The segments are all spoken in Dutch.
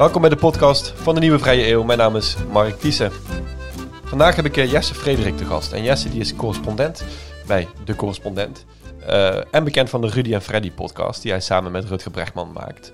Welkom bij de podcast van de Nieuwe Vrije Eeuw. Mijn naam is Mark Thiessen. Vandaag heb ik eh, Jesse Frederik te gast. En Jesse die is correspondent bij De Correspondent. Uh, en bekend van de Rudy en Freddy podcast die hij samen met Rutger Brechtman maakt.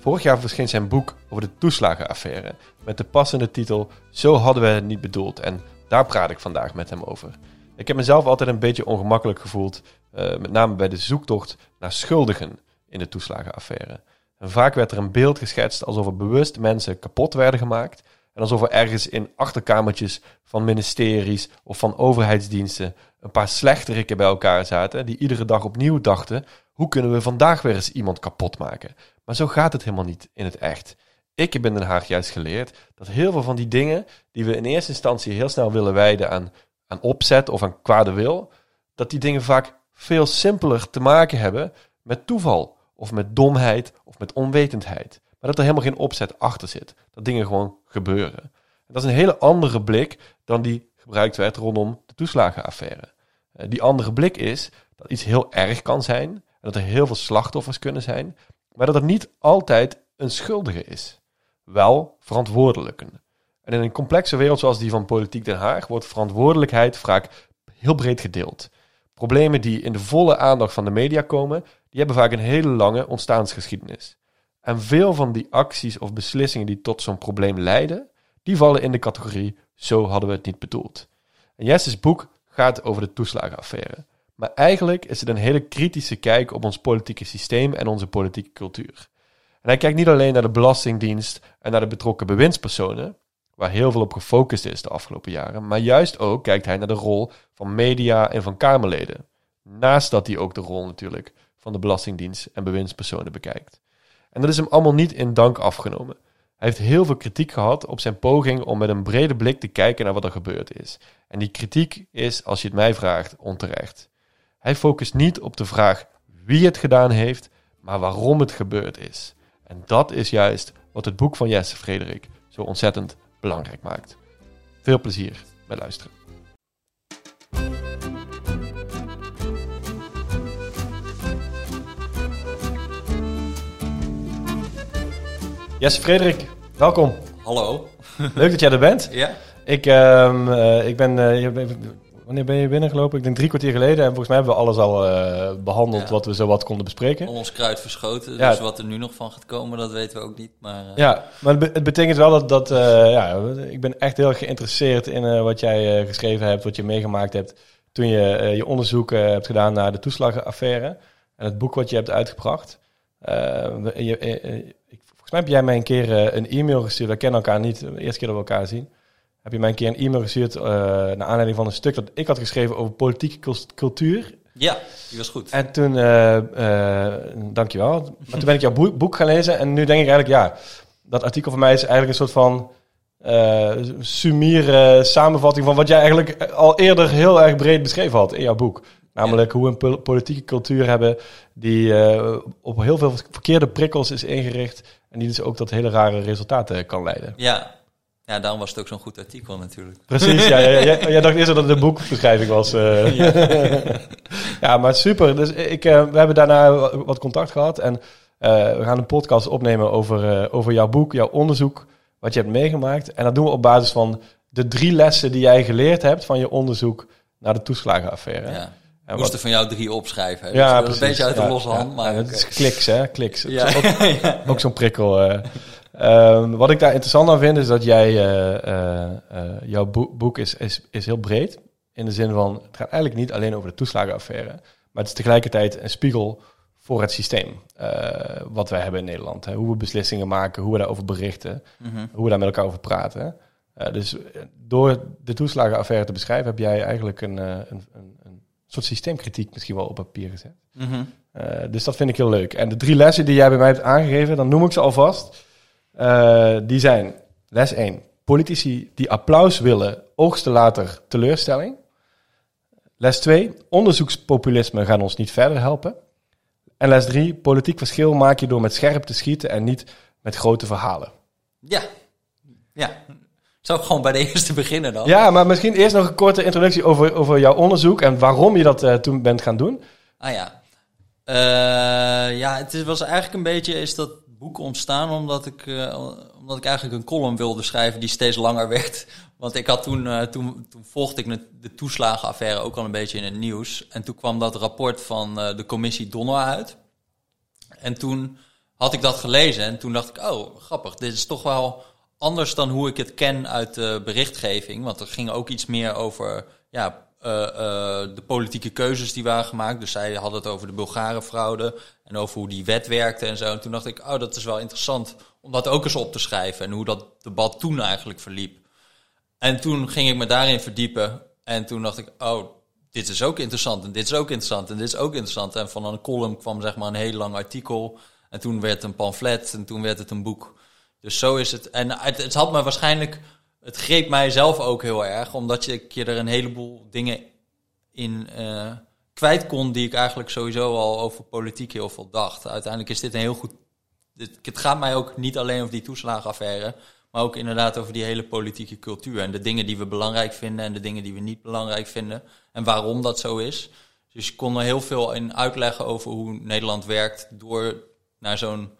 Vorig jaar verscheen zijn boek over de toeslagenaffaire. Met de passende titel Zo hadden we het niet bedoeld. En daar praat ik vandaag met hem over. Ik heb mezelf altijd een beetje ongemakkelijk gevoeld. Uh, met name bij de zoektocht naar schuldigen in de toeslagenaffaire. Vaak werd er een beeld geschetst alsof er bewust mensen kapot werden gemaakt. En alsof er ergens in achterkamertjes van ministeries of van overheidsdiensten een paar slechterikken bij elkaar zaten. Die iedere dag opnieuw dachten: hoe kunnen we vandaag weer eens iemand kapot maken? Maar zo gaat het helemaal niet in het echt. Ik heb in Den Haag juist geleerd dat heel veel van die dingen die we in eerste instantie heel snel willen wijden aan, aan opzet of aan kwade wil, dat die dingen vaak veel simpeler te maken hebben met toeval of met domheid of met onwetendheid. Maar dat er helemaal geen opzet achter zit. Dat dingen gewoon gebeuren. En dat is een hele andere blik dan die gebruikt werd rondom de toeslagenaffaire. Uh, die andere blik is dat iets heel erg kan zijn. En dat er heel veel slachtoffers kunnen zijn. Maar dat er niet altijd een schuldige is. Wel verantwoordelijken. En in een complexe wereld zoals die van Politiek Den Haag wordt verantwoordelijkheid vaak heel breed gedeeld. Problemen die in de volle aandacht van de media komen, die hebben vaak een hele lange ontstaansgeschiedenis. En veel van die acties of beslissingen die tot zo'n probleem leiden, die vallen in de categorie zo hadden we het niet bedoeld. En Jesse's boek gaat over de toeslagenaffaire. Maar eigenlijk is het een hele kritische kijk op ons politieke systeem en onze politieke cultuur. En hij kijkt niet alleen naar de Belastingdienst en naar de betrokken bewindspersonen, waar heel veel op gefocust is de afgelopen jaren, maar juist ook kijkt hij naar de rol van media en van Kamerleden. Naast dat hij ook de rol natuurlijk van de Belastingdienst en bewindspersonen bekijkt. En dat is hem allemaal niet in dank afgenomen. Hij heeft heel veel kritiek gehad op zijn poging om met een brede blik te kijken naar wat er gebeurd is. En die kritiek is, als je het mij vraagt, onterecht. Hij focust niet op de vraag wie het gedaan heeft, maar waarom het gebeurd is. En dat is juist wat het boek van Jesse Frederik zo ontzettend belangrijk maakt. Veel plezier bij luisteren. Jesse Frederik, welkom. Hallo. Leuk dat jij er bent. Ja. Ik, uh, uh, ik ben, uh, wanneer ben je binnengelopen? Ik denk drie kwartier geleden. En volgens mij hebben we alles al behandeld ja. wat we zo wat konden bespreken. Ons kruid verschoten. Ja. Dus wat er nu nog van gaat komen, dat weten we ook niet. Maar, Ja, maar het, be het, betekent wel dat, dat ja, ik ben echt heel erg geïnteresseerd in wat jij geschreven hebt, wat je meegemaakt hebt toen je je onderzoek hebt gedaan naar de toeslagenaffaire. En het boek wat je hebt uitgebracht. je, Volgens mij heb jij mij een keer een e-mail gestuurd. We kennen elkaar niet, de eerste keer dat we elkaar zien. Heb je mij een keer een e-mail gestuurd uh, naar aanleiding van een stuk dat ik had geschreven over politieke cultuur. Ja, die was goed. En toen, uh, dankjewel. Maar toen ben ik jouw boek, boek gaan lezen en nu denk ik eigenlijk, ja, dat artikel van mij is eigenlijk een soort van uh, sumiere samenvatting van wat jij eigenlijk al eerder heel erg breed beschreven had in jouw boek. Namelijk hoe we een politieke cultuur hebben die uh, op heel veel verkeerde prikkels is ingericht. En die dus ook tot hele rare resultaten kan leiden. Ja, ja daarom was het ook zo'n goed artikel natuurlijk. Precies, ja. ja, ja jij, dacht eerst dat het een boekbeschrijving was. Uh. Ja. ja. maar super. Dus ik, uh, we hebben daarna wat contact gehad. En we gaan een podcast opnemen over, over jouw boek, jouw onderzoek, wat je hebt meegemaakt. En dat doen we op basis van de drie lessen die jij geleerd hebt van je onderzoek naar de toeslagenaffaire. Ja. We moesten van jou drie opschrijven. Ja, dus een beetje uit de losse hand. maar het is kliks, hè? Kliks. Ja. Ook, ook zo'n prikkel. Um, wat ik daar interessant aan vind, is dat jij, uh, uh, jouw boek is, is, is heel breed. In de zin van, het gaat eigenlijk niet alleen over de toeslagenaffaire. Maar het is tegelijkertijd een spiegel voor het systeem. wat wij hebben in Nederland. Hè? Hoe we beslissingen maken, hoe we daarover berichten. Mm -hmm. Hoe we daar met elkaar over praten. dus door de toeslagenaffaire te beschrijven, heb jij eigenlijk een, een, een soort systeemkritiek misschien wel op papier gezet. Mm -hmm. uh, dus dat vind ik heel leuk. En de drie lessen die jij bij mij hebt aangegeven, dan noem ik ze alvast. Uh, die zijn les 1. Politici die applaus willen, oogsten later teleurstelling. Les 2. Onderzoekspopulisme gaan ons niet verder helpen. En les 3. Politiek verschil maak je door met scherp te schieten en niet met grote verhalen. Ja, ja. Zou ik gewoon bij de eerste beginnen dan? Ja, maar misschien eerst nog een korte introductie over, over jouw onderzoek en waarom je dat uh, toen bent gaan doen. Ah ja. Uh, ja, het was eigenlijk een beetje is dat boek ontstaan omdat ik, uh, omdat ik eigenlijk een column wilde schrijven die steeds langer werd. Want ik had toen, uh, toen, toen volgde ik de toeslagenaffaire ook al een beetje in het nieuws. En toen kwam dat rapport van uh, de commissie Donner uit. En toen had ik dat gelezen en toen dacht ik, oh grappig, dit is toch wel anders dan hoe ik het ken uit de berichtgeving. Want er ging ook iets meer over ja, uh, de politieke keuzes die waren gemaakt. Dus zij hadden het over de Bulgare fraude en over hoe die wet werkte en zo. En toen dacht ik, oh, dat is wel interessant om dat ook eens op te schrijven en hoe dat debat toen eigenlijk verliep. En toen ging ik me daarin verdiepen en toen dacht ik, oh, dit is ook interessant en dit is ook interessant en dit is ook interessant. En van een column kwam zeg maar een heel lang artikel en toen werd het een pamflet en toen werd het een boek. Dus zo is het. En het, het had me waarschijnlijk het greep mij zelf ook heel erg, omdat je, je er een heleboel dingen in uh, kwijt kon die ik eigenlijk sowieso al over politiek heel veel dacht. Uiteindelijk is dit een heel goed. Het gaat mij ook niet alleen over die toeslagenaffaire, maar ook inderdaad over die hele politieke cultuur en de dingen die we belangrijk vinden en de dingen die we niet belangrijk vinden en waarom dat zo is. Dus je kon er heel veel in uitleggen over hoe Nederland werkt door naar zo'n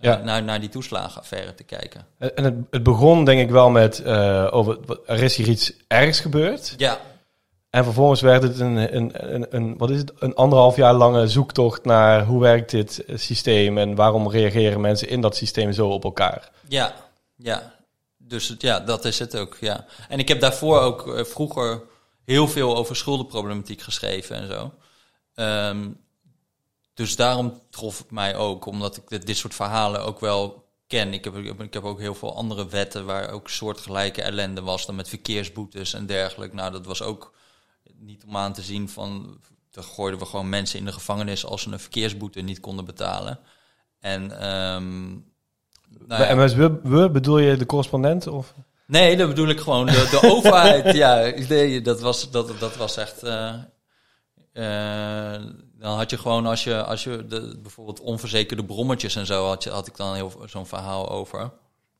ja. naar, naar die toeslagenaffaire te kijken. En het, het begon denk ik wel met, uh, over, er is hier iets ergs gebeurd. Ja. En vervolgens werd het een, een, een, een, wat is het, een anderhalf jaar lange zoektocht naar hoe werkt dit systeem en waarom reageren mensen in dat systeem zo op elkaar. Ja, ja. Dus het, ja, dat is het ook, ja. En ik heb daarvoor ook uh, vroeger heel veel over schuldenproblematiek geschreven en zo. Um, dus daarom trof het mij ook, omdat ik dit soort verhalen ook wel ken. Ik heb, ik heb ook heel veel andere wetten waar ook soortgelijke ellende was dan met verkeersboetes en dergelijke. Nou, dat was ook niet om aan te zien van, dan gooiden we gewoon mensen in de gevangenis als ze een verkeersboete niet konden betalen. En, um, nou ja. en we, we, bedoel je de correspondent? Of? Nee, dat bedoel ik gewoon de, de overheid. Ja, nee, dat was, dat, dat was echt... Uh, uh, dan had je gewoon, als je, als je de, bijvoorbeeld onverzekerde brommetjes en zo, had, je, had ik dan heel zo'n verhaal over.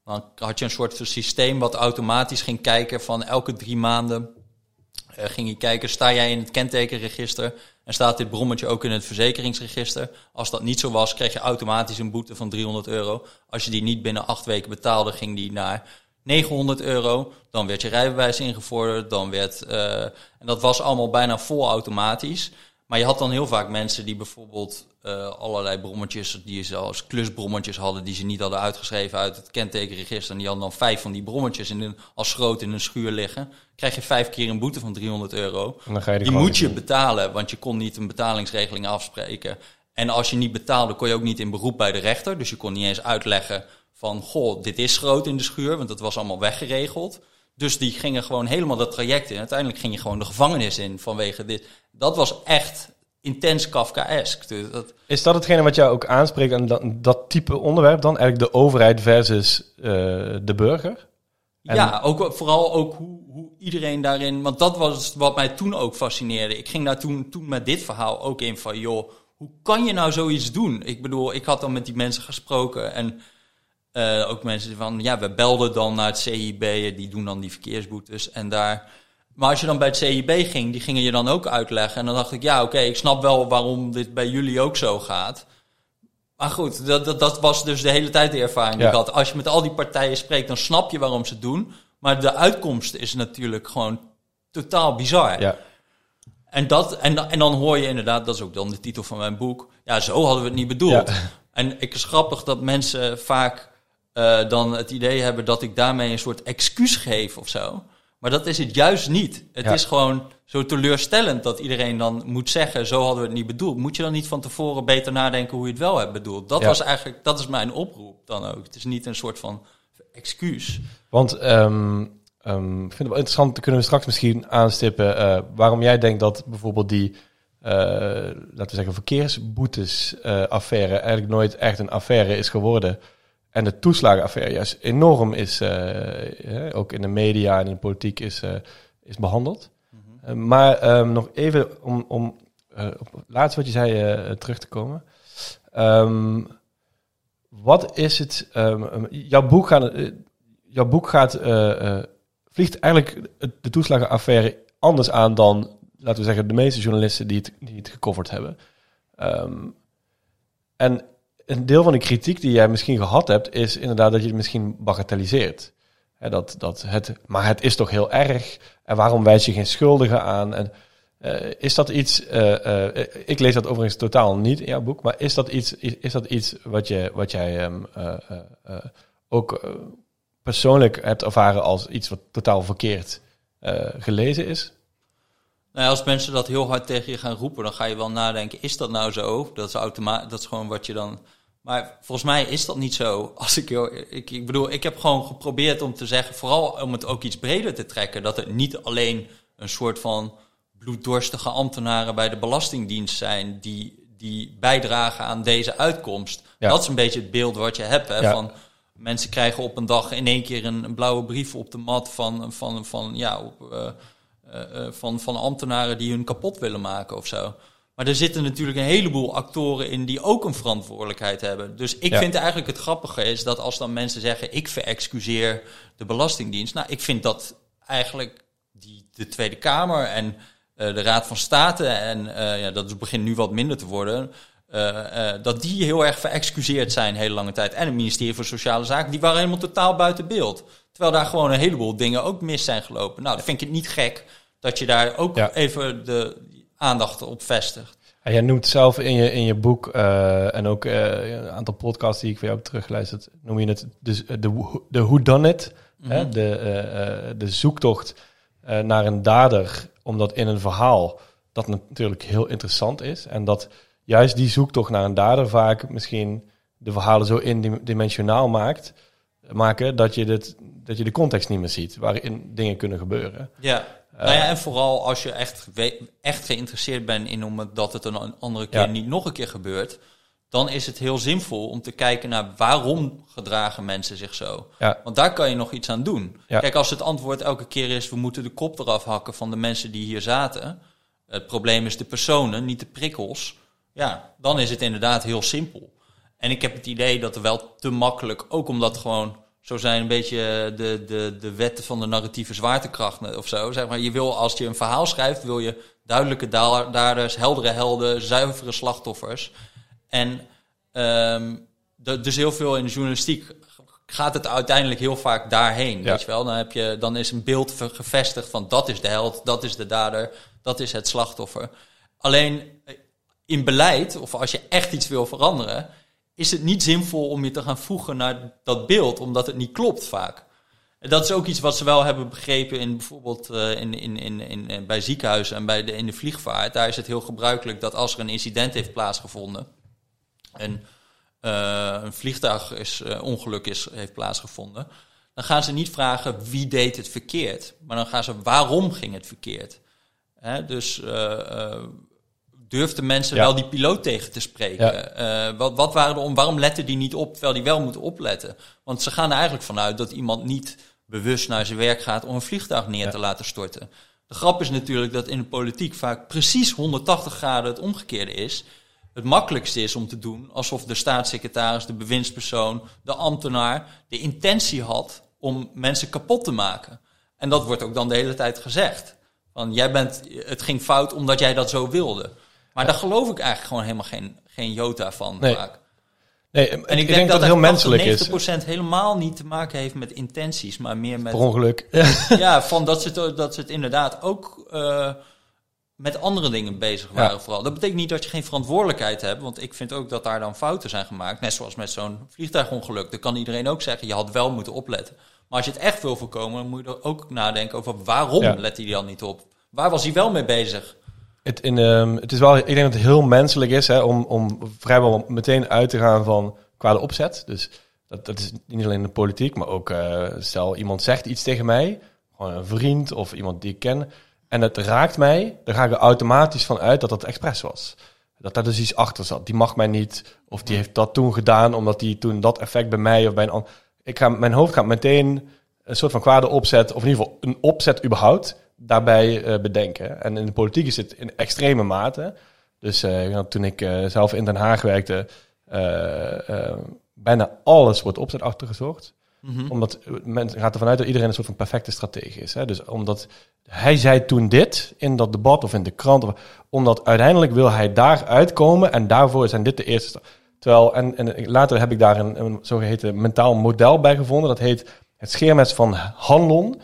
Dan had je een soort systeem wat automatisch ging kijken van elke drie maanden. Uh, ging je kijken, sta jij in het kentekenregister en staat dit brommetje ook in het verzekeringsregister? Als dat niet zo was, kreeg je automatisch een boete van 300 euro. Als je die niet binnen acht weken betaalde, ging die naar 900 euro. Dan werd je rijbewijs ingevorderd. Dan werd, uh, en dat was allemaal bijna vol automatisch. Maar je had dan heel vaak mensen die bijvoorbeeld uh, allerlei brommetjes, die ze als klusbrommetjes hadden, die ze niet hadden uitgeschreven uit het kentekenregister. En die hadden dan vijf van die brommetjes in een, als schroot in een schuur liggen. Krijg je vijf keer een boete van 300 euro. En dan ga je die moet je betalen, want je kon niet een betalingsregeling afspreken. En als je niet betaalde, kon je ook niet in beroep bij de rechter. Dus je kon niet eens uitleggen van, goh, dit is schroot in de schuur, want dat was allemaal weggeregeld. Dus die gingen gewoon helemaal dat traject in. Uiteindelijk ging je gewoon de gevangenis in vanwege dit. Dat was echt intens Kafkaesk. Dus dat... Is dat hetgene wat jou ook aanspreekt aan dat, dat type onderwerp dan? Eigenlijk de overheid versus uh, de burger? En... Ja, ook, vooral ook hoe, hoe, iedereen daarin... Want dat was wat mij toen ook fascineerde. Ik ging daar toen, toen met dit verhaal ook in van... joh, hoe kan je nou zoiets doen? Ik bedoel, ik had dan met die mensen gesproken en uh, ook mensen van, ja, we belden dan naar het CIB, die doen dan die verkeersboetes. En daar, maar als je dan bij het CIB ging, die gingen je dan ook uitleggen. En dan dacht ik, ja, oké, ik snap wel waarom dit bij jullie ook zo gaat. Maar goed, dat, dat, dat was dus de hele tijd de ervaring die ik had. Als je met al die partijen spreekt, dan snap je waarom ze het doen. Maar de uitkomst is natuurlijk gewoon totaal bizar. Ja. En, dat, en, en dan hoor je inderdaad, dat is ook dan de titel van mijn boek. Ja, zo hadden we het niet bedoeld. Ja. En ik is grappig dat mensen vaak uh, dan het idee hebben dat ik daarmee een soort excuus geef of zo. Maar dat is het juist niet. Het is gewoon zo teleurstellend dat iedereen dan moet zeggen: zo hadden we het niet bedoeld. Moet je dan niet van tevoren beter nadenken hoe je het wel hebt bedoeld? Dat was eigenlijk, dat is mijn oproep dan ook. Het is niet een soort van excuus. Want um, um, ik vind het wel interessant, kunnen we straks misschien aanstippen uh, waarom jij denkt dat bijvoorbeeld die, uh, laten we zeggen, verkeersboetes-affaire eigenlijk nooit echt een affaire is geworden. En de toeslagenaffaire juist enorm is, uh, ook in de media en in de politiek is, uh, is behandeld. Mm -hmm. maar um, nog even om, om op het laatste wat je zei terug te komen. Um, wat is het, um, jouw boek gaat, jouw boek gaat vliegt eigenlijk de toeslagenaffaire anders aan dan, laten we zeggen, de meeste journalisten die het, die het gecoverd hebben. en een deel van de kritiek die jij misschien gehad hebt, is inderdaad dat je het misschien bagatelliseert. Dat, dat het, maar het is toch heel erg. En waarom wijs je geen schuldigen aan? En, eh, is dat iets, eh, eh, ik lees dat overigens totaal niet in jouw boek, maar is dat iets, is, dat iets wat, je, wat jij ehm, eh, eh, eh, ook persoonlijk hebt ervaren als iets wat totaal verkeerd gelezen is? Nou als mensen dat heel hard tegen je gaan roepen, dan ga je wel nadenken: is dat nou zo? Dat is automatisch, dat is gewoon wat je dan. Maar volgens mij is dat niet zo. Als ik, ik, ik bedoel, ik heb gewoon geprobeerd om te zeggen, vooral om het ook iets breder te trekken, dat het niet alleen een soort van bloeddorstige ambtenaren bij de Belastingdienst zijn die, die bijdragen aan deze uitkomst. Ja. Dat is een beetje het beeld wat je hebt. Hè, Ja. van, mensen krijgen op een dag in één keer een, een blauwe brief op de mat van, van, van, ja, op, eh, eh, eh, van, van ambtenaren die hun kapot willen maken of zo. Maar er zitten natuurlijk een heleboel actoren in die ook een verantwoordelijkheid hebben. Dus ik Ja. vind eigenlijk het grappige is dat als dan mensen zeggen: ik verexcuseer de Belastingdienst. Nou, ik vind dat eigenlijk die, de Tweede Kamer en eh, de Raad van State, en eh, ja, dat begint nu wat minder te worden. eh, dat die heel erg verexcuseerd zijn hele lange tijd. En het ministerie voor Sociale Zaken, die waren helemaal totaal buiten beeld. Terwijl daar gewoon een heleboel dingen ook mis zijn gelopen. Nou, dan vind ik het niet gek dat je daar ook Ja. even de aandacht op vestigt. En jij noemt zelf in je, in je boek eh, en ook eh, een aantal podcasts die ik van jou heb teruggeluisterd, noem je het dus de, who- de whodunit, hè? De, eh, eh, de zoektocht eh, naar een dader, omdat in een verhaal dat natuurlijk heel interessant is en dat juist die zoektocht naar een dader vaak misschien de verhalen zo indimensionaal maakt, maken dat je, dit, dat je de context niet meer ziet waarin dingen kunnen gebeuren. Ja. Nou ja, en vooral als je echt, echt geïnteresseerd bent in om het, dat het een andere keer Ja. niet nog een keer gebeurt, dan is het heel zinvol om te kijken naar waarom gedragen mensen zich zo. Ja, Want daar kan je nog iets aan doen. Ja. Kijk, als het antwoord elke keer is, we moeten de kop eraf hakken van de mensen die hier zaten. Het probleem is de personen, niet de prikkels. Ja, dan is het inderdaad heel simpel. En ik heb het idee dat er wel te makkelijk, ook omdat gewoon zo zijn een beetje de, de, de wetten van de narratieve zwaartekracht of zo. Zeg maar, je wil als je een verhaal schrijft, wil je duidelijke da- daders, heldere helden, zuivere slachtoffers. En ehm, dus heel veel in de journalistiek gaat het uiteindelijk heel vaak daarheen. Ja. Weet je wel? Dan, heb je, dan is een beeld gevestigd van dat is de held, dat is de dader, dat is het slachtoffer. Alleen eh, in beleid, of als je echt iets wil veranderen, is het niet zinvol om je te gaan voegen naar dat beeld, omdat het niet klopt vaak. En dat is ook iets wat ze wel hebben begrepen in bijvoorbeeld eh, in, in, in, in, in- bij ziekenhuizen en bij de, in de vliegvaart. Daar is het heel gebruikelijk dat als er een incident heeft plaatsgevonden, en eh, een vliegtuigongeluk is, heeft plaatsgevonden, dan gaan ze niet vragen wie deed het verkeerd, maar dan gaan ze waarom ging het verkeerd. Hè, dus eh, eh, durfden mensen Ja. wel die piloot tegen te spreken? Eh, wat, wat waren de om, waarom lette die niet op terwijl die wel moet opletten? Want ze gaan er eigenlijk vanuit dat iemand niet bewust naar zijn werk gaat om een vliegtuig neer Ja. te laten storten. De grap is natuurlijk dat in de politiek vaak precies 180 graden het omgekeerde is. Het makkelijkste is om te doen alsof de staatssecretaris, de bewindspersoon, de ambtenaar de intentie had om mensen kapot te maken. En dat wordt ook dan de hele tijd gezegd. Van jij bent, het ging fout omdat jij dat zo wilde. Maar daar geloof ik eigenlijk gewoon helemaal geen, geen jota van. Nee. vaak. nee, En ik, denk, dat het heel menselijk is. 90% helemaal niet te maken heeft met intenties, maar meer met Per ongeluk. ja, van dat ze het, dat ze het inderdaad ook eh, met andere dingen bezig waren Ja. vooral. Dat betekent niet dat je geen verantwoordelijkheid hebt, want ik vind ook dat daar dan fouten zijn gemaakt. Net zoals met zo'n vliegtuigongeluk. Dan kan iedereen ook zeggen, je had wel moeten opletten. Maar als je het echt wil voorkomen, dan moet je er ook nadenken over waarom Ja. let hij dan niet op? Waar was hij wel mee bezig? Het, in, ehm, het is wel, ik denk dat het heel menselijk is hè, om, om vrijwel meteen uit te gaan van kwade opzet. Dus dat, dat is niet alleen in de politiek, maar ook eh, stel iemand zegt iets tegen mij, gewoon een vriend of iemand die ik ken, en het raakt mij, dan ga ik er automatisch van uit dat dat expres was. Dat daar dus iets achter zat. Die mag mij niet, of die heeft dat toen gedaan omdat die toen dat effect bij mij of bij een ander. Ik ga, mijn hoofd gaat meteen een soort van kwade opzet, of in ieder geval een opzet überhaupt, daarbij eh, bedenken. En in de politiek is het in extreme mate. Dus eh, toen ik eh, zelf in Den Haag werkte, bijna alles wordt opzet achter gezocht. Mhm. Omdat men gaat ervan uit dat iedereen een soort van perfecte stratege is. Hè? Dus omdat hij zei toen dit in dat debat of in de krant, of, omdat uiteindelijk wil hij daar uitkomen en daarvoor zijn dit de eerste. Terwijl, en, en later heb ik daar een, een zogeheten mentaal model bij gevonden. Dat heet het scheermes van Hanlon.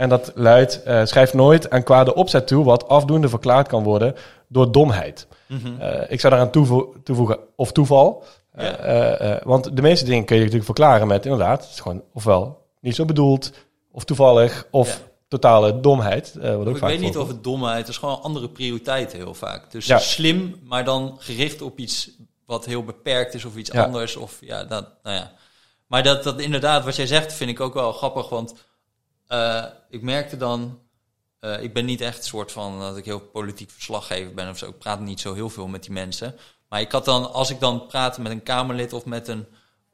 En dat luidt, uh, schrijf nooit aan kwade opzet toe wat afdoende verklaard kan worden door domheid. Mhm. Uh, ik zou daaraan toevo toevoegen, of toeval. Uh, want de meeste dingen kun je natuurlijk verklaren met inderdaad, het is gewoon ofwel niet zo bedoeld, of toevallig, of ja. totale domheid. wat ook ik vaak weet niet of het domheid, het is gewoon andere prioriteiten heel vaak. Dus ja. slim, maar dan gericht op iets wat heel beperkt is of iets anders. Of ja, dat, nou ja. Maar dat, dat inderdaad, wat jij zegt, vind ik ook wel grappig. Want uh, ik merkte dan, uh, ik ben niet echt een soort van dat ik heel politiek verslaggever ben of zo. Ik praat niet zo heel veel met die mensen. Maar ik had dan, als ik dan praatte met een Kamerlid of met een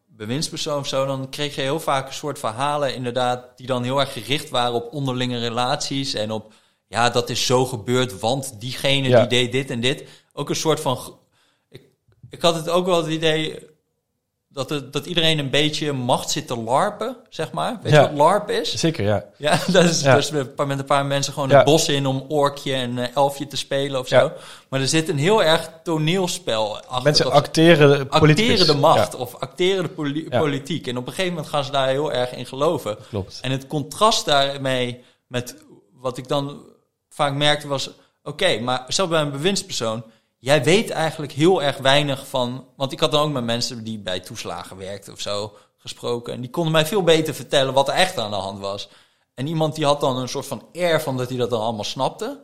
bewindspersoon of zo, dan kreeg je heel vaak een soort verhalen, inderdaad, die dan heel erg gericht waren op onderlinge relaties en op, ja, dat is zo gebeurd, want diegene ja. die deed dit en dit. Ook een soort van ik had het ook wel het idee dat, het, dat iedereen een beetje macht zit te larpen, zeg maar. Weet Ja. je wat larp is? Zeker, ja. Ja, dat is Ja. dus met een paar- mensen gewoon Ja. het bos in om orkje en eh, elfje te spelen of zo. Maar er zit een heel erg toneelspel achter. Mensen acteren politicus. acteren de macht of acteren de poli- politiek. En op een gegeven moment gaan ze daar heel erg in geloven. klopt. En het contrast daarmee met wat ik dan vaak merkte was... Oké, maar zelfs bij een bewindspersoon... Jij weet eigenlijk heel erg weinig van... Want ik had dan ook met mensen die bij toeslagen werkten of zo gesproken. En die konden mij veel beter vertellen wat er echt aan de hand was. En iemand die had dan een soort van air van dat hij dat dan allemaal snapte.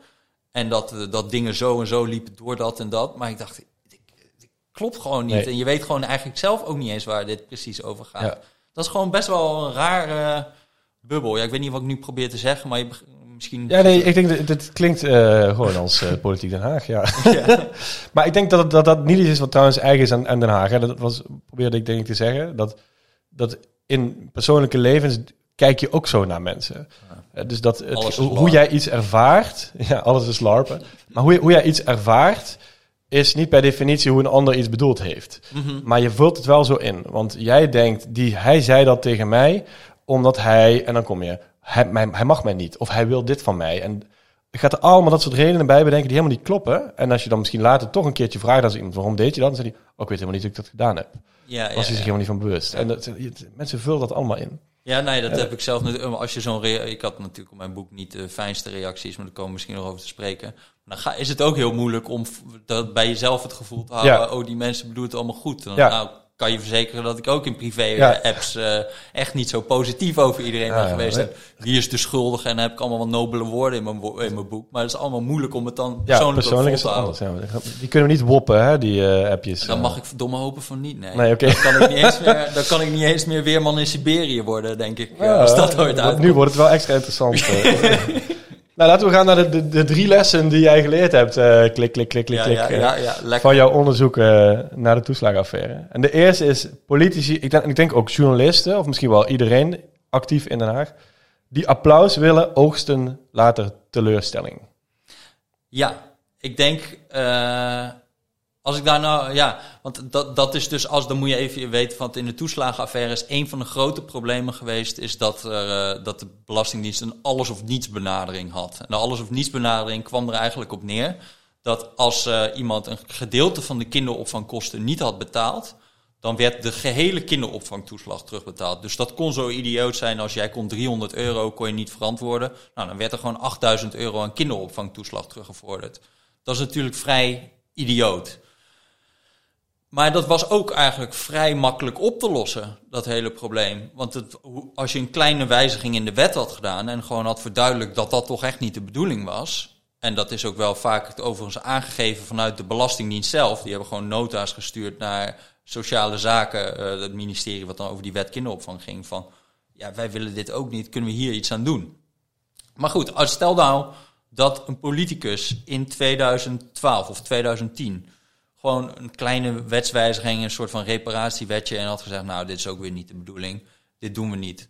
En dat, eh, dat dingen zo en zo liepen door dat en dat. Maar ik dacht, dit, dit klopt gewoon niet. Nee. En je weet gewoon eigenlijk zelf ook niet eens waar dit precies over gaat. Ja. Dat is gewoon best wel een rare bubbel. Ja, ik weet niet wat ik nu probeer te zeggen, maar je misschien... Ja, nee, ik denk dat dit klinkt eh, gewoon als eh, politiek Den Haag, ja. Ja. maar ik denk dat dat, dat niet iets is wat trouwens eigen is aan, aan Den Haag. Hè. Dat was, probeerde ik denk ik te zeggen. Dat, dat in persoonlijke levens kijk je ook zo naar mensen. Eh, dus dat het- hoe, jij iets ervaart, ja, alles is larpen. Maar hoe, hoe jij iets ervaart, is niet per definitie hoe een ander iets bedoeld heeft. Mhm. Maar je vult het wel zo in. Want jij denkt, die, hij zei dat tegen mij, omdat hij, en dan kom je, hij, mij- hij mag mij niet. Of hij wil dit van mij. En je gaat er allemaal dat soort redenen bij bedenken die helemaal niet kloppen. En als je dan misschien later toch een keertje vraagt als iemand, waarom deed je dat? Dan zegt hij, oh, ik weet helemaal niet hoe ik dat gedaan heb. Ja, Was hij zich ja. helemaal niet van bewust. En dat, je- mensen vullen dat allemaal in. Ja, nee, dat heb ik zelf natuurlijk. Als je zo'n ik had natuurlijk op mijn boek niet de fijnste reacties, maar daar komen we misschien nog over te spreken. Dan ga, is het ook heel moeilijk om dat bij jezelf het gevoel te houden. Oh, die mensen bedoelen het allemaal goed. Dan nou, kan je verzekeren dat ik ook in privé Ja. eh, apps eh, echt niet zo positief over iedereen Ja, ben ja, geweest. En Wie is de schuldige? En dan heb ik allemaal wat nobele woorden in mijn, wo- in mijn boek. Maar het is allemaal moeilijk om het dan Ja, persoonlijk, te houden. anders. Ja. Die kunnen we niet woppen, hè, die eh, appjes. Dan mag ik verdomme hopen van niet. Nee, dan, kan ik niet eens meer, dan kan ik niet eens meer weerman in Siberië worden, denk ik. Ja, als dat ooit uit. Nu wordt het wel extra interessant. nou, laten we gaan naar de, de, de drie lessen die jij geleerd hebt. eh, klik, klik, klik, klik, ja, klik. ja, eh, ja, van jouw onderzoek eh, naar de toeslagenaffaire. En de eerste is politici, ik denk, ik denk ook journalisten, of misschien wel iedereen actief in Den Haag, die applaus willen, oogsten later teleurstelling. Ja, ik denk, als ik daar nou, ja, want dat, dat is dus, als dan moet je even weten, want in de toeslagenaffaire is een van de grote problemen geweest, is dat, eh, dat de Belastingdienst een alles of niets benadering had. En de alles of niets benadering kwam er eigenlijk op neer dat als eh, iemand een gedeelte van de kinderopvangkosten niet had betaald, dan werd de gehele kinderopvangtoeslag terugbetaald. Dus dat kon zo idioot zijn als jij kon 300 euro, kon je niet verantwoorden. Nou, dan werd er gewoon 8000 euro aan kinderopvangtoeslag teruggevorderd. Dat is natuurlijk vrij idioot. Maar dat was ook eigenlijk vrij makkelijk op te lossen, dat hele probleem. Want het, als je een kleine wijziging in de wet had gedaan en gewoon had verduidelijkt dat dat toch echt niet de bedoeling was. En dat is ook wel vaak het overigens aangegeven vanuit de Belastingdienst zelf. Die hebben gewoon nota's gestuurd naar sociale zaken, eh, het ministerie wat dan over die wet kinderopvang ging. Van ja, wij willen dit ook niet, kunnen we hier iets aan doen? Maar goed, als stel nou dat een politicus in 2012 of 2010 gewoon een kleine wetswijziging, een soort van reparatiewetje en had gezegd, nou, dit is ook weer niet de bedoeling, dit doen we niet.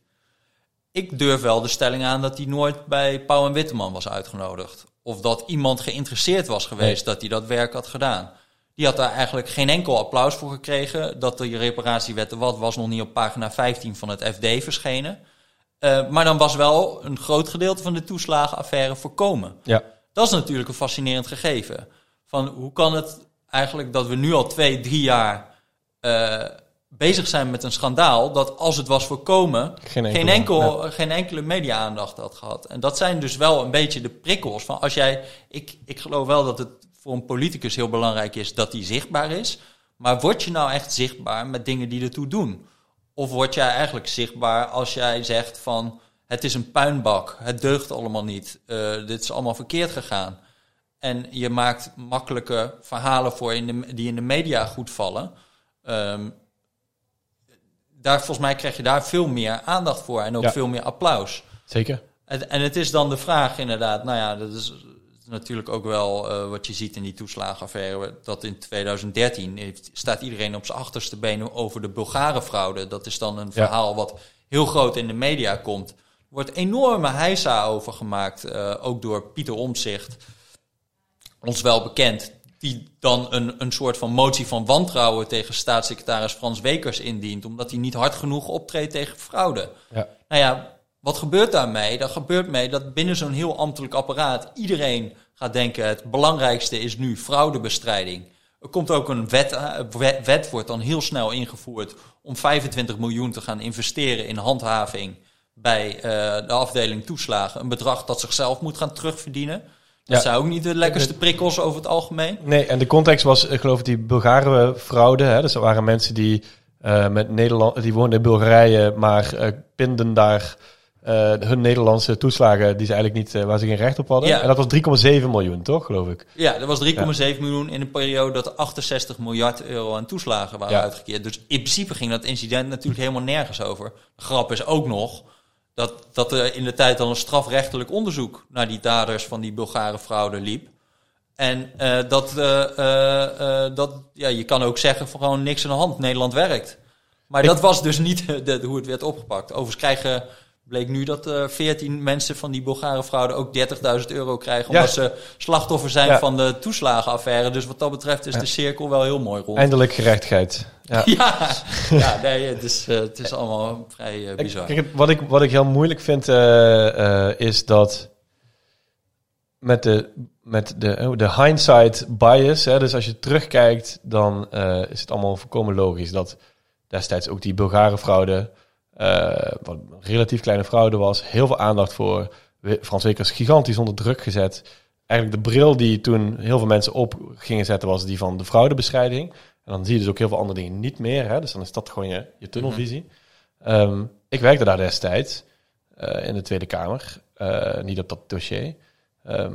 Ik durf wel de stelling aan dat hij nooit bij Pauw en Witteman was uitgenodigd. Of dat iemand geïnteresseerd was geweest dat hij dat werk had gedaan. Die had daar eigenlijk geen enkel applaus voor gekregen. Dat de reparatiewet wat was nog niet op pagina 15 van het FD verschenen. Eh, maar dan was wel een groot gedeelte van de toeslagenaffaire voorkomen. Ja, Dat is natuurlijk een fascinerend gegeven. Van hoe kan het eigenlijk dat we nu al twee, drie jaar eh, bezig zijn met een schandaal dat als het was voorkomen, Geen geen, enkel- enkel, geen enkele media-aandacht had gehad. En dat zijn dus wel een beetje de prikkels van als jij. Ik, ik geloof wel dat het voor een politicus heel belangrijk is dat hij zichtbaar is. Maar word je nou echt zichtbaar met dingen die ertoe doen? Of word jij eigenlijk zichtbaar als jij zegt van het is een puinbak, het deugt allemaal niet, eh, dit is allemaal verkeerd gegaan. En je maakt makkelijke verhalen voor in de, die in de media goed vallen. Ehm, daar, volgens mij krijg je daar veel meer aandacht voor en ook Ja. veel meer applaus. Zeker. En, en het is dan de vraag inderdaad, nou ja, dat is natuurlijk ook wel eh, wat je ziet in die toeslagenaffaire. Dat in 2013 heeft, staat iedereen op zijn achterste benen over de Bulgarenfraude. Dat is dan een Ja. verhaal wat heel groot in de media komt. Er wordt enorme heisa over gemaakt, eh, ook door Pieter Omtzigt, ons wel bekend. Die dan een, een soort van motie van wantrouwen tegen staatssecretaris Frans Wekers indient. Omdat hij niet hard genoeg optreedt tegen fraude. Ja. Nou ja, wat gebeurt daarmee? Dat gebeurt mee dat binnen zo'n heel ambtelijk apparaat iedereen gaat denken: het belangrijkste is nu fraudebestrijding. Er komt ook een wet, eh, wet, wet wordt dan heel snel ingevoerd om 25 miljoen te gaan investeren in handhaving bij eh, de afdeling toeslagen. Een bedrag dat zichzelf moet gaan terugverdienen. Dat zijn ook niet de lekkerste prikkels over het algemeen. Nee, en de context was, ik geloof ik, die Bulgaren fraude. Hè? Dus er waren mensen die eh, met Nederland, die woonden in Bulgarije, maar eh pinden daar eh, hun Nederlandse toeslagen die ze eigenlijk niet, waar ze geen recht op hadden. Ja. En dat was 3,7 miljoen, toch, geloof ik? Ja, dat was 3,7 miljoen in een periode dat 68 miljard euro aan toeslagen waren Ja. uitgekeerd. Dus in principe ging dat incident natuurlijk helemaal nergens over. De grap is ook nog dat, dat er in de tijd al een strafrechtelijk onderzoek naar die daders van die Bulgare fraude liep. En eh, dat, eh, eh, dat ja, je kan ook zeggen van gewoon niks aan de hand, Nederland werkt. Maar dat was dus niet de, hoe het werd opgepakt. Overigens krijgen, bleek nu dat eh 14 mensen van die Bulgare fraude ook 30.000 euro krijgen. Omdat Ja. ze slachtoffer zijn Ja. van de toeslagenaffaire. Dus wat dat betreft is de cirkel wel heel mooi rond. Eindelijk gerechtigheid. Ja. Ja, nee, het is, eh, het is allemaal vrij eh, bizar. Kijk, wat, ik, wat ik heel moeilijk vind, is dat met de, met de, oh, de hindsight bias, hè, dus als je terugkijkt, dan is het allemaal volkomen logisch dat destijds ook die Bulgare fraude, wat een relatief kleine fraude was, heel veel aandacht voor. Frans Wekers gigantisch onder druk gezet. Eigenlijk de bril die toen heel veel mensen op gingen zetten, was die van de fraudebestrijding. En dan zie je dus ook heel veel andere dingen niet meer. Hè? Dus dan is dat gewoon je, je tunnelvisie. Ehm, ik werkte daar destijds eh, in de Tweede Kamer, eh, niet op dat dossier. Ehm,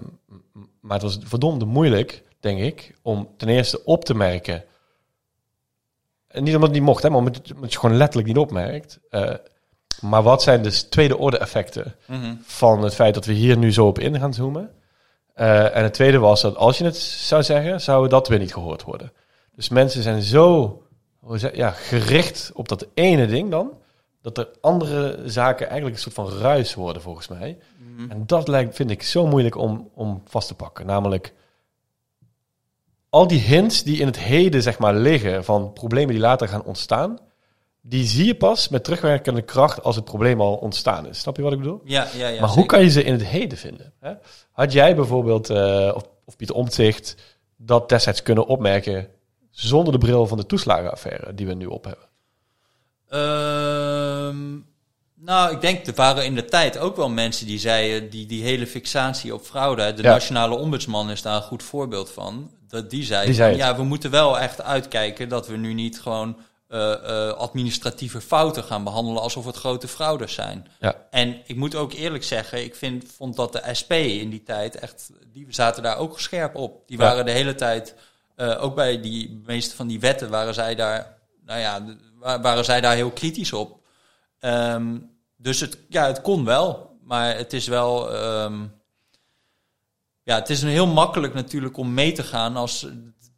maar het was verdomde moeilijk, denk ik, om ten eerste op te merken. En niet omdat het niet mocht, hè, maar omdat je, gewoon letterlijk niet opmerkt. Eh, maar wat zijn dus tweede orde effecten Mhm. van het feit dat we hier nu zo op in gaan zoomen? Eh, en het tweede was dat als je het zou zeggen, zou dat weer niet gehoord worden. Dus mensen zijn zo zeg, ja, gericht op dat ene ding dan, dat er andere zaken eigenlijk een soort van ruis worden volgens mij. Mhm. En dat lijkt, vind ik zo moeilijk om, om vast te pakken. Namelijk al die hints die in het heden zeg maar liggen van problemen die later gaan ontstaan, die zie je pas met terugwerkende kracht als het probleem al ontstaan is. Snap je wat ik bedoel? Ja, ja, ja. maar hoe kan je ze in het heden vinden? Hè? Had jij bijvoorbeeld, eh, of, of Pieter Omtzigt, dat destijds kunnen opmerken zonder de bril van de toeslagenaffaire die we nu op hebben? Ehm, nou, ik denk, er waren in de tijd ook wel mensen die zeiden, die, die hele fixatie op fraude, de Ja. nationale ombudsman is daar een goed voorbeeld van, dat die zei, Die ja, we moeten wel echt uitkijken dat we nu niet gewoon eh, eh, administratieve fouten gaan behandelen alsof het grote fraudes zijn. Ja. En ik moet ook eerlijk zeggen, ik vind, vond dat de SP in die tijd echt, die zaten daar ook scherp op. Die Ja. waren de hele tijd, eh, ook bij die meeste van die wetten waren zij daar, nou ja, waren zij daar heel kritisch op. Ehm, dus het, ja, het kon wel, maar het is wel, ehm, ja, het is een heel makkelijk natuurlijk om mee te gaan als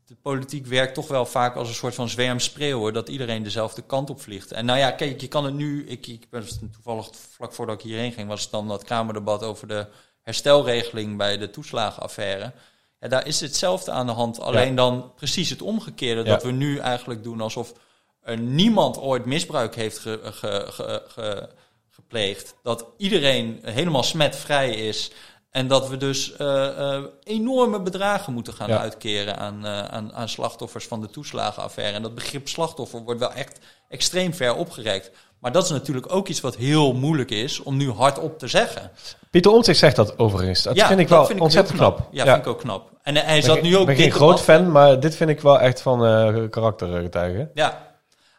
de politiek werkt toch wel vaak als een soort van zwermspreeuwen, dat iedereen dezelfde kant op vliegt. En nou ja, kijk, je kan het nu, ik, ik ben toevallig vlak voordat ik hierheen ging, was het dan dat Kamerdebat over de herstelregeling bij de toeslagenaffaire. Ja, daar is hetzelfde aan de hand, alleen dan precies het omgekeerde, Ja. dat we nu eigenlijk doen alsof er niemand ooit misbruik heeft ge, ge- ge- ge- gepleegd. Dat iedereen helemaal smetvrij is En dat we dus eh, eh, enorme bedragen moeten gaan Ja. uitkeren aan, eh, aan, aan slachtoffers van de toeslagenaffaire. En dat begrip slachtoffer wordt wel echt extreem ver opgerekt. Maar dat is natuurlijk ook iets wat heel moeilijk is om nu hardop te zeggen. Pieter Omtzigt zegt dat overigens. Dat vind ik dat wel ontzettend knap. Ja, vind ik ook knap. En hij Ik zat ben, nu ook ik ben geen groot fan, maar dit vind ik wel echt van karaktergetuigen. Ja,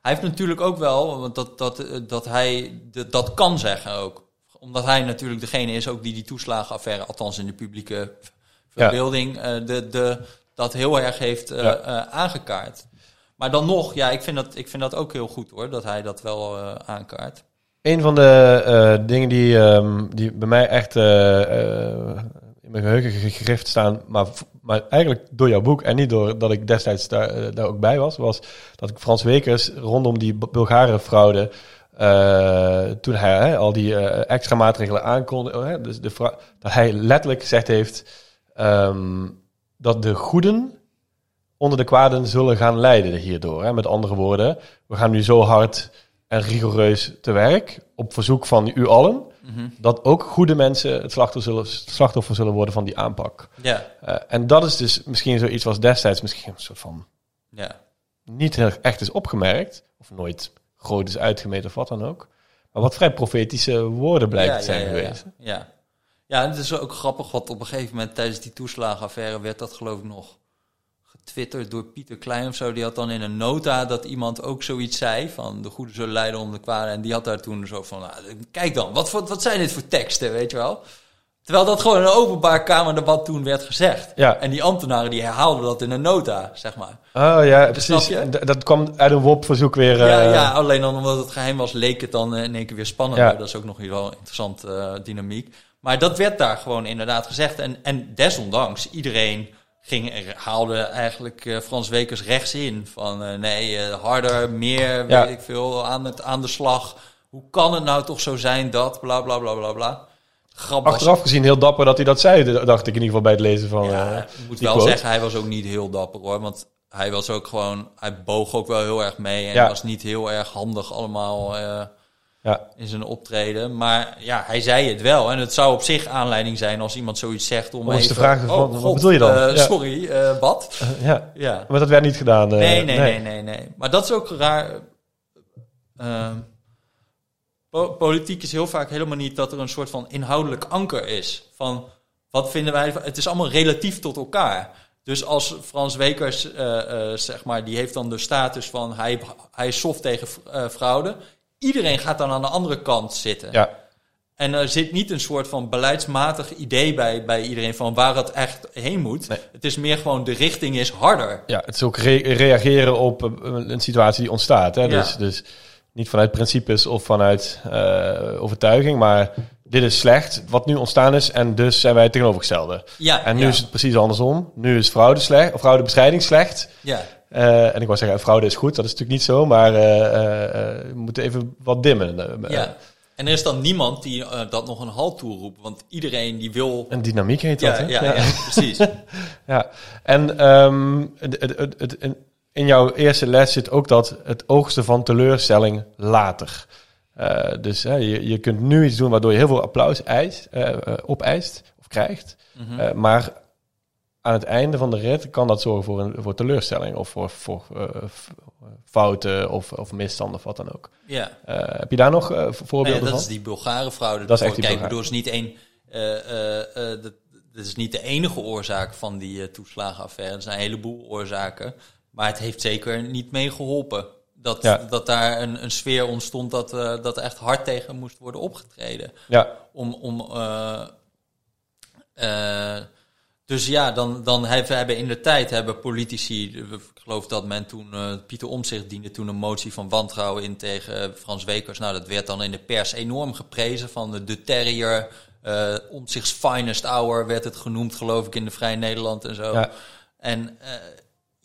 hij heeft natuurlijk ook wel, want dat, dat, dat hij de- dat kan zeggen ook. Omdat hij natuurlijk degene is ook die die toeslagenaffaire, althans in de publieke verbeelding, eh, de, de, dat heel erg heeft eh, Ja. eh, aangekaart. Maar dan nog, ja, ik vind, dat, ik vind dat ook heel goed hoor, dat hij dat wel aankaart. Een van de dingen die, ehm, die bij mij echt in mijn geheugen gegrift staan, maar, maar eigenlijk door jouw boek en niet door dat ik destijds daar, daar ook bij was, was dat ik Frans Wekers rondom die Bu- Bulgare fraude, toen hij hè, al die eh, extra maatregelen aankondigde, hè, dus de dat hij letterlijk gezegd heeft ehm, dat de goeden onder de kwaden zullen gaan lijden hierdoor. Hè. Met andere woorden, we gaan nu zo hard en rigoureus te werk, op verzoek van u allen, Mhm. dat ook goede mensen het slachtoffer zullen, slachtoffer zullen worden van die aanpak. Ja, Eh, en dat is dus misschien zoiets was destijds misschien een soort van ja. niet heel echt is opgemerkt, of nooit groot is uitgemeten of wat dan ook. Maar wat vrij profetische woorden blijkt te zijn geweest. Ja, ja. ja, en het is ook grappig, want op een gegeven moment tijdens die toeslagenaffaire werd dat geloof ik nog getwitterd door Pieter Klein of zo. Die had dan in een nota dat iemand ook zoiets zei van de goede zullen leiden onder de kwade. En die had daar toen zo van, nou, kijk dan, wat, wat, wat zijn dit voor teksten, weet je wel? Terwijl dat gewoon in een openbaar kamerdebat toen werd gezegd. Ja. En die ambtenaren die herhaalden dat in een nota, zeg maar. Oh ja, precies. snap je? D- Dat kwam uit een WOP-verzoek weer. Ja, eh, ja, alleen dan omdat het geheim was, leek het dan eh, in één keer weer spannender. Ja. Dat is ook nog wel een interessant eh, dynamiek. Maar dat werd daar gewoon inderdaad gezegd. En, en desondanks, iedereen ging, haalde eigenlijk eh, Frans Wekers rechts in. Van nee, harder, meer, Ja. weet ik veel, aan, het, aan de slag. Hoe kan het nou toch zo zijn dat, bla bla bla bla bla. Grap was- Achteraf gezien heel dapper dat hij dat zei, dacht ik in ieder geval bij het lezen van. ja, eh, ik moet wel quote. zeggen, hij was ook niet heel dapper hoor. Want hij was ook gewoon, hij boog ook wel heel erg mee. En Ja. was niet heel erg handig allemaal eh, Ja, in zijn optreden. Maar ja, hij zei het wel. En het zou op zich aanleiding zijn als iemand zoiets zegt om even... te vragen van, oh, wat bedoel je dan? eh, Ja. Sorry, eh, wat? ja, Ja. maar dat werd niet gedaan. Nee, nee, nee, nee, nee. Maar dat is ook raar. Po- politiek is heel vaak helemaal niet dat er een soort van inhoudelijk anker is. Van wat vinden wij. Het is allemaal relatief tot elkaar. Dus als Frans Wekers, eh, eh, zeg maar, die heeft dan de status van hij, hij is soft tegen eh, fraude. Iedereen gaat dan aan de andere kant zitten. Ja, En er zit niet een soort van beleidsmatig idee bij, bij iedereen van waar het echt heen moet. Nee. Het is meer gewoon de richting is harder. ja, het is ook re- reageren op een situatie die ontstaat. Hè? Ja. Dus, dus niet vanuit principes of vanuit eh, overtuiging, maar dit is slecht wat nu ontstaan is en dus zijn wij het tegenovergestelde. Ja, En nu ja. is het precies andersom. Nu is fraude slecht, of fraudebestrijding slecht. Ja, Eh, en ik wou zeggen, fraude is goed, dat is natuurlijk niet zo, maar eh, eh, eh, we moeten even wat dimmen. Eh, ja. En er is dan niemand die eh, dat nog een halt toeroept. Want iedereen die wil... Een dynamiek heet dat, Ja, hè? ja, ja. precies. Ja, en ehm, het, het, het, het- in- jouw eerste les zit ook dat het oogsten van teleurstelling later. Eh, dus hè, je, je kunt nu iets doen waardoor je heel veel applaus eist, eh, opeist of krijgt. Mhm. Maar aan het einde van de rit kan dat zorgen voor, een, voor teleurstelling of voor, voor fouten of, of misstanden of wat dan ook. ja. Heb je daar nog voorbeelden dat van? is die Bulgare fraude. Dat is echt die Kijk, bedoel, is niet één... dat, dat is niet de enige oorzaak van die toeslagenaffaire. Er zijn een heleboel oorzaken. Maar het heeft zeker niet mee geholpen. Dat, Ja. dat daar een, een sfeer ontstond dat, eh, dat er echt hard tegen moest worden opgetreden. Ja, om, om eh, eh, dus ja, dan, dan hebben, hebben in de tijd hebben politici, ik geloof dat men toen, Pieter Omtzigt diende toen een motie van wantrouwen in tegen Frans Wekers. Nou, dat werd dan in de pers enorm geprezen van de, de terrier, Omtzigt's finest hour werd het genoemd, geloof ik, in de Vrij Nederland en zo. Ja. En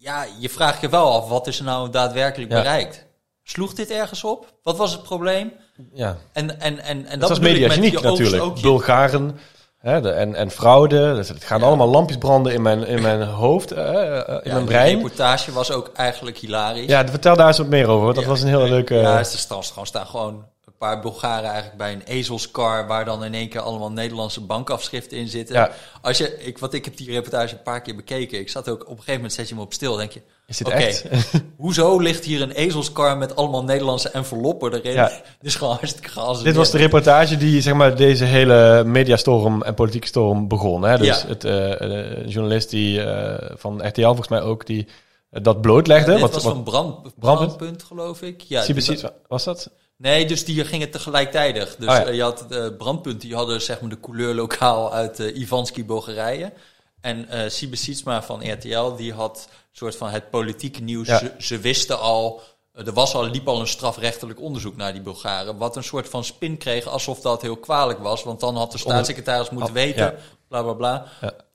ja, je vraagt je wel af, wat is er nou daadwerkelijk Ja. bereikt? Sloeg dit ergens op? Wat was het probleem? ja. En, en, en, en Dat was mediageniek natuurlijk. Bulgaren hè, de, en, en fraude. Dus het gaan Ja. allemaal lampjes branden in mijn, in mijn hoofd, eh, in Ja, mijn de brein. reportage was ook eigenlijk hilarisch. Ja, vertel daar eens wat meer over. want Dat was een hele leuke... Ja, staan gewoon, staan gewoon een paar Bulgaren eigenlijk bij een ezelskar... waar dan in één keer allemaal Nederlandse bankafschriften in zitten. Ja. Als je, ik, wat ik heb die reportage een paar keer bekeken. Ik zat ook op een gegeven moment zet je hem op stil. denk je, Is dit oké, echt? hoezo ligt hier een ezelskar met allemaal Nederlandse enveloppen erin? Ja. Dit is gewoon hartstikke gas. Dit was de reportage die zeg maar, deze hele mediastorm en politieke storm begon. Hè? Dus Ja. het, eh, eh, journalist die, eh, van RTL volgens mij ook, die dat blootlegde. Dit wat, was wat, van brand, Brandpunt? brandpunt, geloof ik. Ja, CBC, was dat? Nee, dus die gingen tegelijkertijd. Dus Oh ja. eh, je had eh brandpunt, die hadden zeg maar de couleurlokaal uit eh Ivanski, Bulgarije. En Siebe Sietsma van RTL, die had soort van het politieke nieuws. Ja. Ze, ze wisten al, er was al, liep al een strafrechtelijk onderzoek naar die Bulgaren. Wat een soort van spin kreeg, alsof dat heel kwalijk was. Want dan had de staatssecretaris moeten Oh, weten, ja. bla bla bla.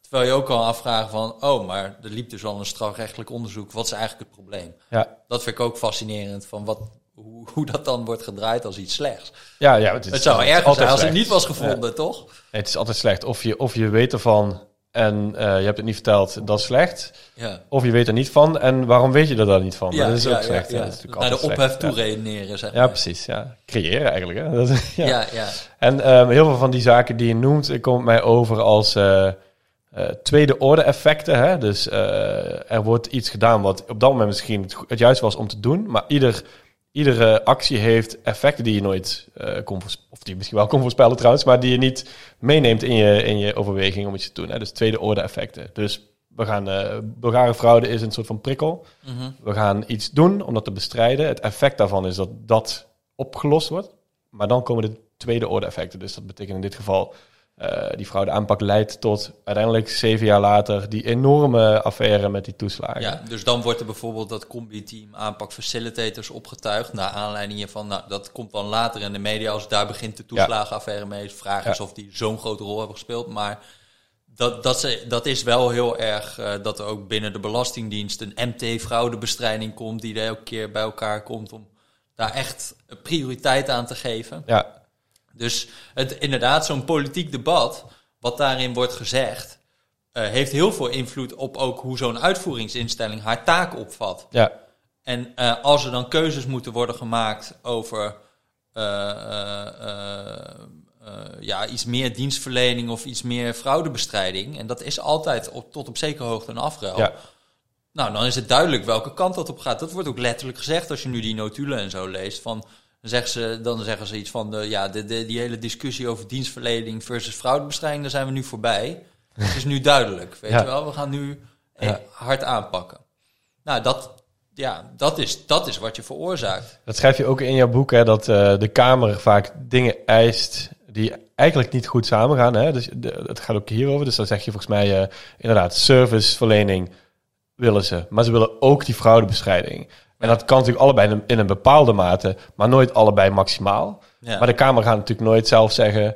Terwijl je ook al afvragen van, oh, maar er liep dus al een strafrechtelijk onderzoek. Wat is eigenlijk het probleem? Ja, Dat vind ik ook fascinerend, van wat, hoe, hoe dat dan wordt gedraaid als iets slechts. ja, ja het, is, Het zou altijd zijn als het niet was gevonden, toch? Nee, het is altijd slecht. Of je, of je weet ervan en eh, je hebt het niet verteld, dat is slecht. Ja. Of je weet er niet van en waarom weet je er dan niet van? Ja, dat is ook slecht. dat is Naar de ophef toe redeneren, zeg Ja, precies. Ja. Creëren eigenlijk. Hè? Dat, ja. Ja, ja. En ehm, heel veel van die zaken die je noemt, eh, komt mij over als eh, tweede orde effecten. Hè? Dus er wordt iets gedaan wat op dat moment misschien het, het juist was om te doen. Maar ieder, iedere actie heeft effecten die je nooit kon voorspellen. Of die je misschien wel kon voorspellen trouwens, maar die je niet meeneemt in je, in je overweging om iets te doen. Hè? Dus tweede orde effecten. Dus we gaan, eh Bulgare fraude is een soort van prikkel. Mhm. We gaan iets doen om dat te bestrijden. Het effect daarvan is dat dat opgelost wordt. Maar dan komen de tweede orde effecten. Dus dat betekent in dit geval... eh, die fraude aanpak leidt tot uiteindelijk zeven jaar later... die enorme affaire met die toeslagen. ja, dus dan wordt er bijvoorbeeld dat combi-team aanpak facilitators opgetuigd. Naar aanleiding hiervan, nou, dat komt dan later in de media als daar begint de toeslagenaffaire mee. De vraag is Ja. of die zo'n grote rol hebben gespeeld. Maar dat, dat, ze, dat is wel heel erg eh, dat er ook binnen de Belastingdienst een MT-fraudebestrijding komt. Die er elke keer bij elkaar komt om daar echt prioriteit aan te geven. ja, Dus het, inderdaad, zo'n politiek debat, wat daarin wordt gezegd, eh, heeft heel veel invloed op ook hoe zo'n uitvoeringsinstelling haar taak opvat. ja, En eh, als er dan keuzes moeten worden gemaakt over eh, ja, iets meer dienstverlening of iets meer fraudebestrijding, en dat is altijd op, tot op zekere hoogte een afruil. ja. Nou, dan is het duidelijk welke kant dat op gaat. Dat wordt ook letterlijk gezegd als je nu die notulen en zo leest. Van, dan, zeggen ze, dan zeggen ze iets van, de, ja, de, de, die hele discussie over dienstverlening versus fraudebestrijding, daar zijn we nu voorbij. Het is nu duidelijk, weet Ja. je wel. We gaan nu eh, Ja. hard aanpakken. Nou, dat, ja, dat, is, dat is wat je veroorzaakt. Dat schrijf je ook in jouw boek, hè, dat eh, de Kamer vaak dingen eist die eigenlijk niet goed samengaan. Hè? Dus de- het gaat ook hierover. Dus dan zeg je volgens mij eh, inderdaad serviceverlening willen ze. Maar ze willen ook die fraudebestrijding. En dat kan natuurlijk allebei in een, bepaalde mate, maar nooit allebei maximaal. Ja. Maar de Kamer gaat natuurlijk nooit zelf zeggen...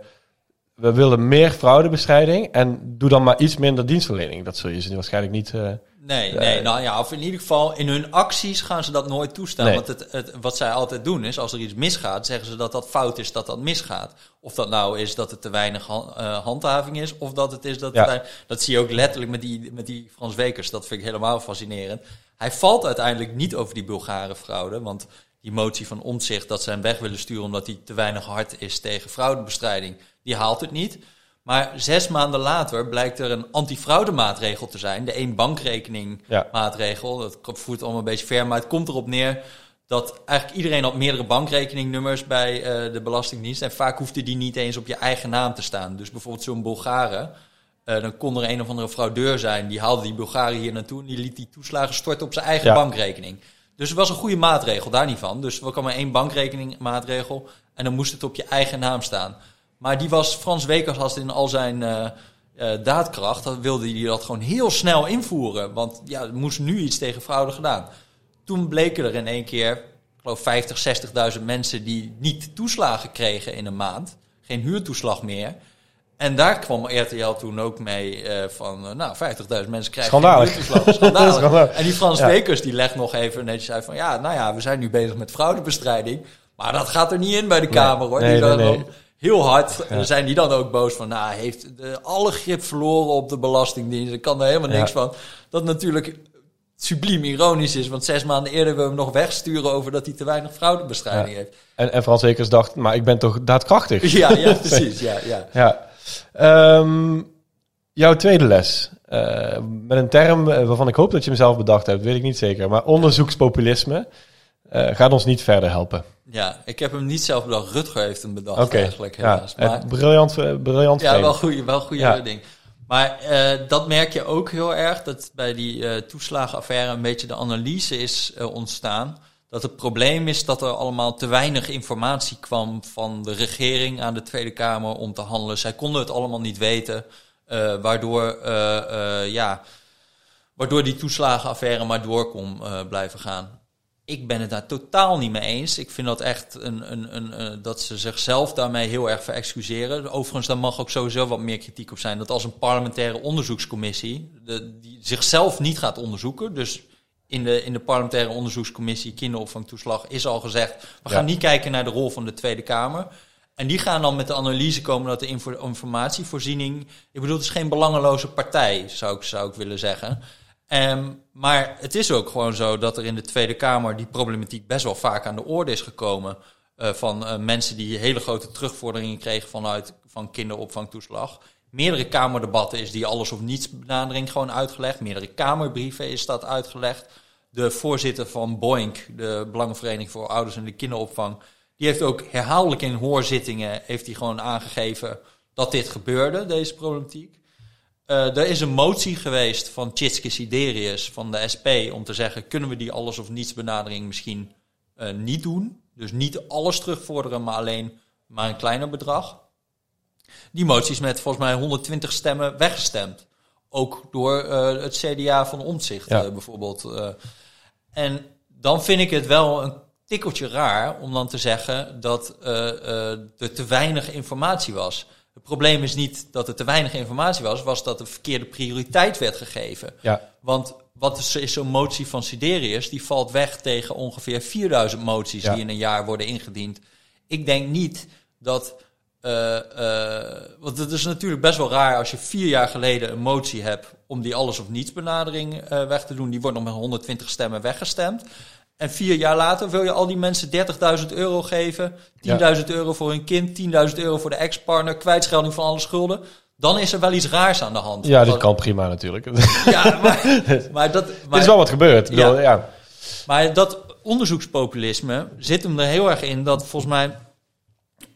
we willen meer fraudebestrijding en doe dan maar iets minder dienstverlening. Dat zul je ze waarschijnlijk niet... eh, Nee, Ja. nee, nou ja, of in ieder geval in hun acties gaan ze dat nooit toestaan. Nee. Want het, het, wat zij altijd doen is, als er iets misgaat, zeggen ze dat dat fout is dat dat misgaat. Of dat nou is dat het te weinig han- eh, handhaving is, of dat het is dat... Ja. het- dat zie je ook letterlijk met die, met die Frans Wekers, dat vind ik helemaal fascinerend. Hij valt uiteindelijk niet over die Bulgare fraude, want die motie van Omtzigt dat ze hem weg willen sturen omdat hij te weinig hard is tegen fraudebestrijding, die haalt het niet. Maar zes maanden later blijkt er een antifraudemaatregel te zijn. De één bankrekening Ja. maatregel. Dat voert allemaal een beetje ver, maar het komt erop neer dat eigenlijk iedereen had meerdere bankrekeningnummers bij eh, de Belastingdienst. En vaak hoefde die niet eens op je eigen naam te staan. Dus bijvoorbeeld zo'n Bulgaren. Eh, dan kon er een of andere fraudeur zijn. Die haalde die Bulgaren hier naartoe en die liet die toeslagen storten op zijn eigen Ja. bankrekening. Dus het was een goede maatregel, daar niet van. Dus er kwam maar één bankrekening maatregel en dan moest het op je eigen naam staan. Maar die was, Frans Wekers had in al zijn eh, eh, daadkracht, dan wilde hij dat gewoon heel snel invoeren. Want ja, er moest nu iets tegen fraude gedaan. Toen bleken er in één keer, ik geloof 50, 60.000 mensen die niet toeslagen kregen in een maand. Geen huurtoeslag meer. En daar kwam RTL toen ook mee eh, van, eh, nou, 50.000 mensen krijgen Schandalig. En die Frans Ja. Wekers die legt nog even netjes uit van, ja, nou ja, we zijn nu bezig met fraudebestrijding. Maar dat gaat er niet in bij de Kamer, hoor. nee, die nee, dan heel hard. En dan zijn die dan ook boos van, nou, heeft de, alle grip verloren op de Belastingdienst. Ik kan er helemaal Ja. niks van. Dat natuurlijk subliem ironisch is. Want zes maanden eerder willen we hem nog wegsturen over dat hij te weinig fraudebestrijding Ja. heeft. En, en Frans Wekers dacht, maar ik ben toch daadkrachtig? Ja, ja, precies. Ja, ja. Ja. Ehm, jouw tweede les. Eh, met een term eh, waarvan ik hoop dat je hem zelf bedacht hebt, weet ik niet zeker. Maar onderzoekspopulisme eh, gaat ons niet verder helpen. ja, ik heb hem niet zelf bedacht. Rutger heeft hem bedacht eigenlijk Ja, helaas. Maar, het briljant, briljant ja, wel goede, wel goede Ja. ding. Maar dat merk je ook heel erg, dat bij die toeslagenaffaire een beetje de analyse is ontstaan. Dat het probleem is dat er allemaal te weinig informatie kwam van de regering aan de Tweede Kamer om te handelen. Zij konden het allemaal niet weten, eh, waardoor, eh, eh, ja, waardoor die toeslagenaffaire maar door kon blijven gaan. Ik ben het daar totaal niet mee eens. Ik vind dat echt een, een, een, dat ze zichzelf daarmee heel erg verexcuseren. Overigens, daar mag ook sowieso wat meer kritiek op zijn. Dat als een parlementaire onderzoekscommissie de, die zichzelf niet gaat onderzoeken. Dus in de, in de parlementaire onderzoekscommissie kinderopvangtoeslag is al gezegd. We gaan Ja. niet kijken naar de rol van de Tweede Kamer. En die gaan dan met de analyse komen dat de info- informatievoorziening. Ik bedoel, het is geen belangeloze partij, zou ik, zou ik willen zeggen. Ehm, maar het is ook gewoon zo dat er in de Tweede Kamer die problematiek best wel vaak aan de orde is gekomen. eh, van eh, mensen die hele grote terugvorderingen kregen vanuit van kinderopvangtoeslag. Meerdere kamerdebatten is die alles of niets benadering gewoon uitgelegd. Meerdere kamerbrieven is dat uitgelegd. De voorzitter van BOINK, de Belangenvereniging voor Ouders en de Kinderopvang, die heeft ook herhaaldelijk in hoorzittingen heeft hij gewoon aangegeven dat dit gebeurde, deze problematiek. Eh, er is een motie geweest van Tjitske Siderius van de SP om te zeggen: kunnen we die alles of niets benadering misschien eh, niet doen? Dus niet alles terugvorderen, maar alleen maar een kleiner bedrag. Die motie is met volgens mij 120 stemmen weggestemd. Ook door eh, het CDA van Omtzigt Ja. eh, bijvoorbeeld. eh. en dan vind ik het wel een tikkeltje raar om dan te zeggen dat er te weinig informatie was. Het probleem is niet dat er te weinig informatie was, was dat de verkeerde prioriteit werd gegeven. Ja, Want wat is, is zo'n motie van Siderius? Die valt weg tegen ongeveer 4000 moties Ja. die in een jaar worden ingediend. Ik denk niet dat. Eh, want het is natuurlijk best wel raar als je vier jaar geleden een motie hebt om die alles of niets benadering eh, weg te doen. Die wordt nog met 120 stemmen weggestemd. En vier jaar later wil je al die mensen 30.000 euro geven, 10.000 euro voor hun kind, 10.000 euro voor de ex-partner, kwijtschelding van alle schulden. Dan is er wel iets raars aan de hand. ja Want- kan prima natuurlijk. Ja, maar, maar dat. Is wel wat gebeurd. Bedoel, ja. maar dat onderzoekspopulisme zit hem er heel erg in dat volgens mij.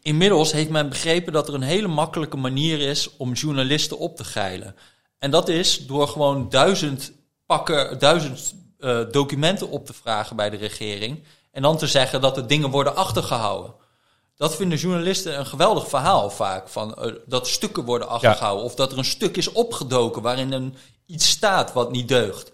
Inmiddels heeft men begrepen dat er een hele makkelijke manier is om journalisten op te geilen. En dat is door gewoon duizend pakken, duizend eh, documenten op te vragen bij de regering. En dan te zeggen dat er dingen worden achtergehouden. Dat vinden journalisten een geweldig verhaal vaak. Van, eh, dat stukken worden achtergehouden. Of dat er een stuk is opgedoken waarin een, iets staat wat niet deugt.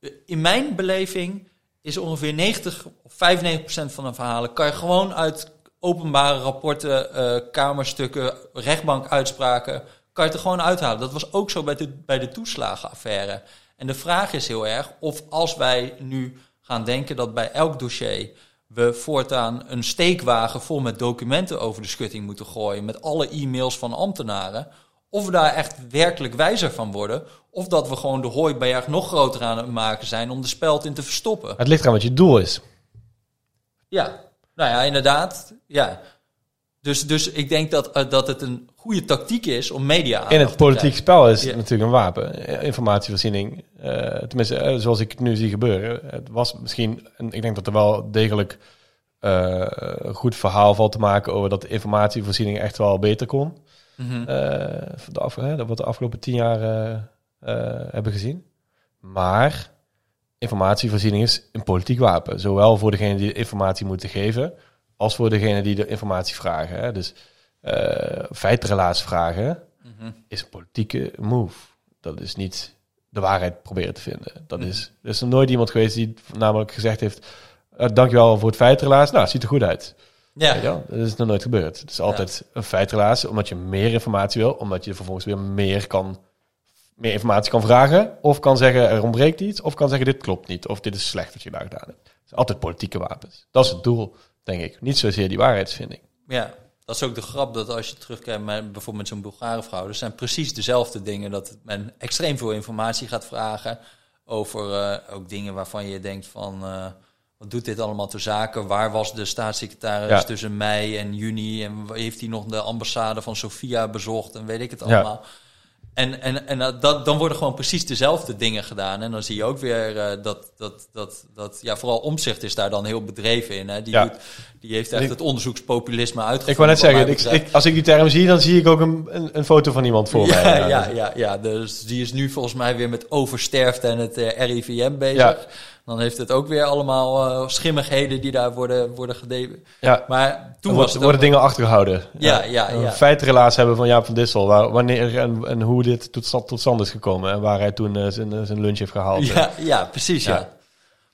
Eh, In mijn beleving is ongeveer 90 of 95 procent van de verhalen... kan je gewoon uit openbare rapporten, eh, kamerstukken, rechtbankuitspraken... kan je het er gewoon uithalen. Dat was ook zo bij de, bij de toeslagenaffaire. En de vraag is heel erg of als wij nu gaan denken dat bij elk dossier we voortaan een steekwagen vol met documenten over de schutting moeten gooien, met alle e-mails van ambtenaren, of we daar echt werkelijk wijzer van worden, of dat we gewoon de hooiberg nog groter aan het maken zijn om de speld in te verstoppen. Het ligt eraan wat je doel is. Ja, nou ja, inderdaad. Ja. Dus, dus ik denk dat, eh, dat het een goede tactiek is om media In het politiek spel is Ja. natuurlijk een wapen. Informatievoorziening. eh, tenminste, eh, zoals ik het nu zie gebeuren. Het was misschien, en ik denk dat er wel degelijk een goed verhaal valt te maken over dat de informatievoorziening echt wel beter kon. Eh, van de af, hè, dat we de afgelopen tien jaar hebben gezien. Maar informatievoorziening is een politiek wapen. Zowel voor degene die de informatie moeten geven, als voor degene die de informatie vragen. Hè. Dus eh feitrelaas vragen Mhm. is een politieke move. Dat is niet de waarheid proberen te vinden. Dat Mhm. is, er is nog nooit iemand geweest die namelijk gezegd heeft... Uh, dankjewel voor het feitrelaas. Nou, het ziet er goed uit. Ja? Dat is nog nooit gebeurd. Het is altijd een feitrelaas, omdat je meer informatie wil, omdat je vervolgens weer meer kan, meer informatie kan vragen, of kan zeggen er ontbreekt iets, of kan zeggen dit klopt niet, of dit is slecht wat je daar gedaan hebt. Het zijn altijd politieke wapens. Dat is het doel, denk ik. Niet zozeer die waarheidsvinding. Ja, dat is ook de grap dat als je terugkijkt met bijvoorbeeld met zo'n Bulgare vrouw, dat zijn precies dezelfde dingen. Dat men extreem veel informatie gaat vragen. over eh, ook dingen waarvan je denkt van... eh, wat doet dit allemaal te zaken? Waar was de staatssecretaris Ja. tussen mei en juni? En heeft hij nog de ambassade van Sofia bezocht? En weet ik het Ja. En, en, en dat- dan worden gewoon precies dezelfde dingen gedaan. En dan zie je ook weer eh, dat, dat, dat, dat... Ja, vooral Omzicht is daar dan heel bedreven in. Hè? Die, Ja. doet, die heeft echt Ik- het onderzoekspopulisme uitgevoerd. Ik wou net zeggen, ik, betreft. ik, als ik die term zie, dan zie ik ook een, een, een foto van iemand voor ja, mij. Ja, ja, ja, dus die is nu volgens mij weer met oversterfte en het eh, RIVM bezig. Ja. Dan heeft het ook weer allemaal eh, schimmigheden die daar worden, worden gedeven. Ja, Maar toen was wordt- het worden dingen achtergehouden. Ja, ja, Een ja. feitenrelaas hebben van Jaap van Dissel. Waar, wanneer en, en hoe dit tot, stand- tot stand is gekomen. En waar hij toen eh, zijn, zijn lunch heeft gehaald. Ja, ja precies, ja. Ja.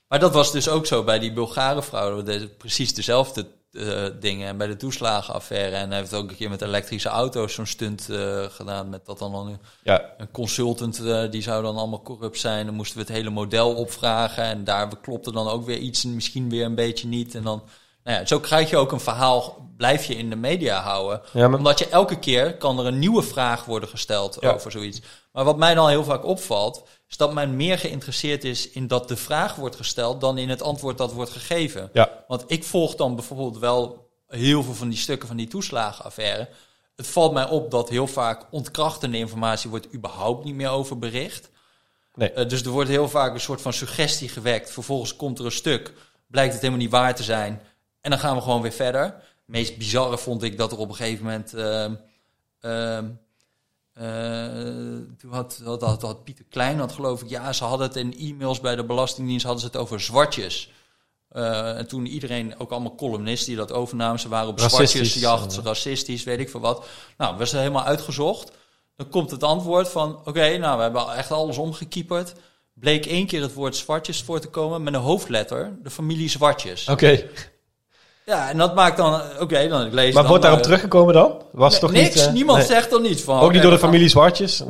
Maar dat was dus ook zo bij die Bulgare vrouw. Precies dezelfde eh, dingen. En bij de toeslagenaffaire. En hij heeft ook een keer met elektrische auto's zo'n stunt eh, gedaan. Met dat dan een, Ja, een consultant, eh, die zou dan allemaal corrupt zijn. Dan moesten we het hele model opvragen. En daar klopte dan ook weer iets en misschien weer een beetje niet. En dan, nou ja, zo krijg je ook een verhaal, blijf je in de media houden. Ja, maar- Omdat je elke keer kan er een nieuwe vraag worden gesteld Ja. over zoiets. Maar wat mij dan heel vaak opvalt, is dat men meer geïnteresseerd is in dat de vraag wordt gesteld dan in het antwoord dat wordt gegeven. ja, Want ik volg dan bijvoorbeeld wel heel veel van die stukken van die toeslagenaffaire. Het valt mij op dat heel vaak ontkrachtende informatie wordt überhaupt niet meer over bericht. Nee. Eh, dus er wordt heel vaak een soort van suggestie gewekt. Vervolgens komt er een stuk, blijkt het helemaal niet waar te zijn. En dan gaan we gewoon weer verder. Het meest bizarre vond ik dat er op een gegeven moment... ehm, ehm, eh, toen had, had, had, had Pieter Klein had geloof ik... Ja, ze hadden het in e-mails bij de Belastingdienst... hadden ze het over zwartjes. Eh, en toen iedereen, ook allemaal columnisten die dat overnamen... ze waren op Racistisch. zwartjesjacht, racistisch, weet ik veel wat. Nou, we zijn helemaal uitgezocht. Dan komt het antwoord van... oké, nou, we hebben echt alles omgekieperd. Bleek één keer het woord zwartjes voor te komen... met een hoofdletter, de familie Zwartjes. oké. Ja, en dat maakt dan... Oké, dan ik lees Maar dan, wordt daarop eh, teruggekomen dan? Was nee, toch niks, niet... eh, niemand nee. zegt er niets van. Ook niet door de familie Zwartjes?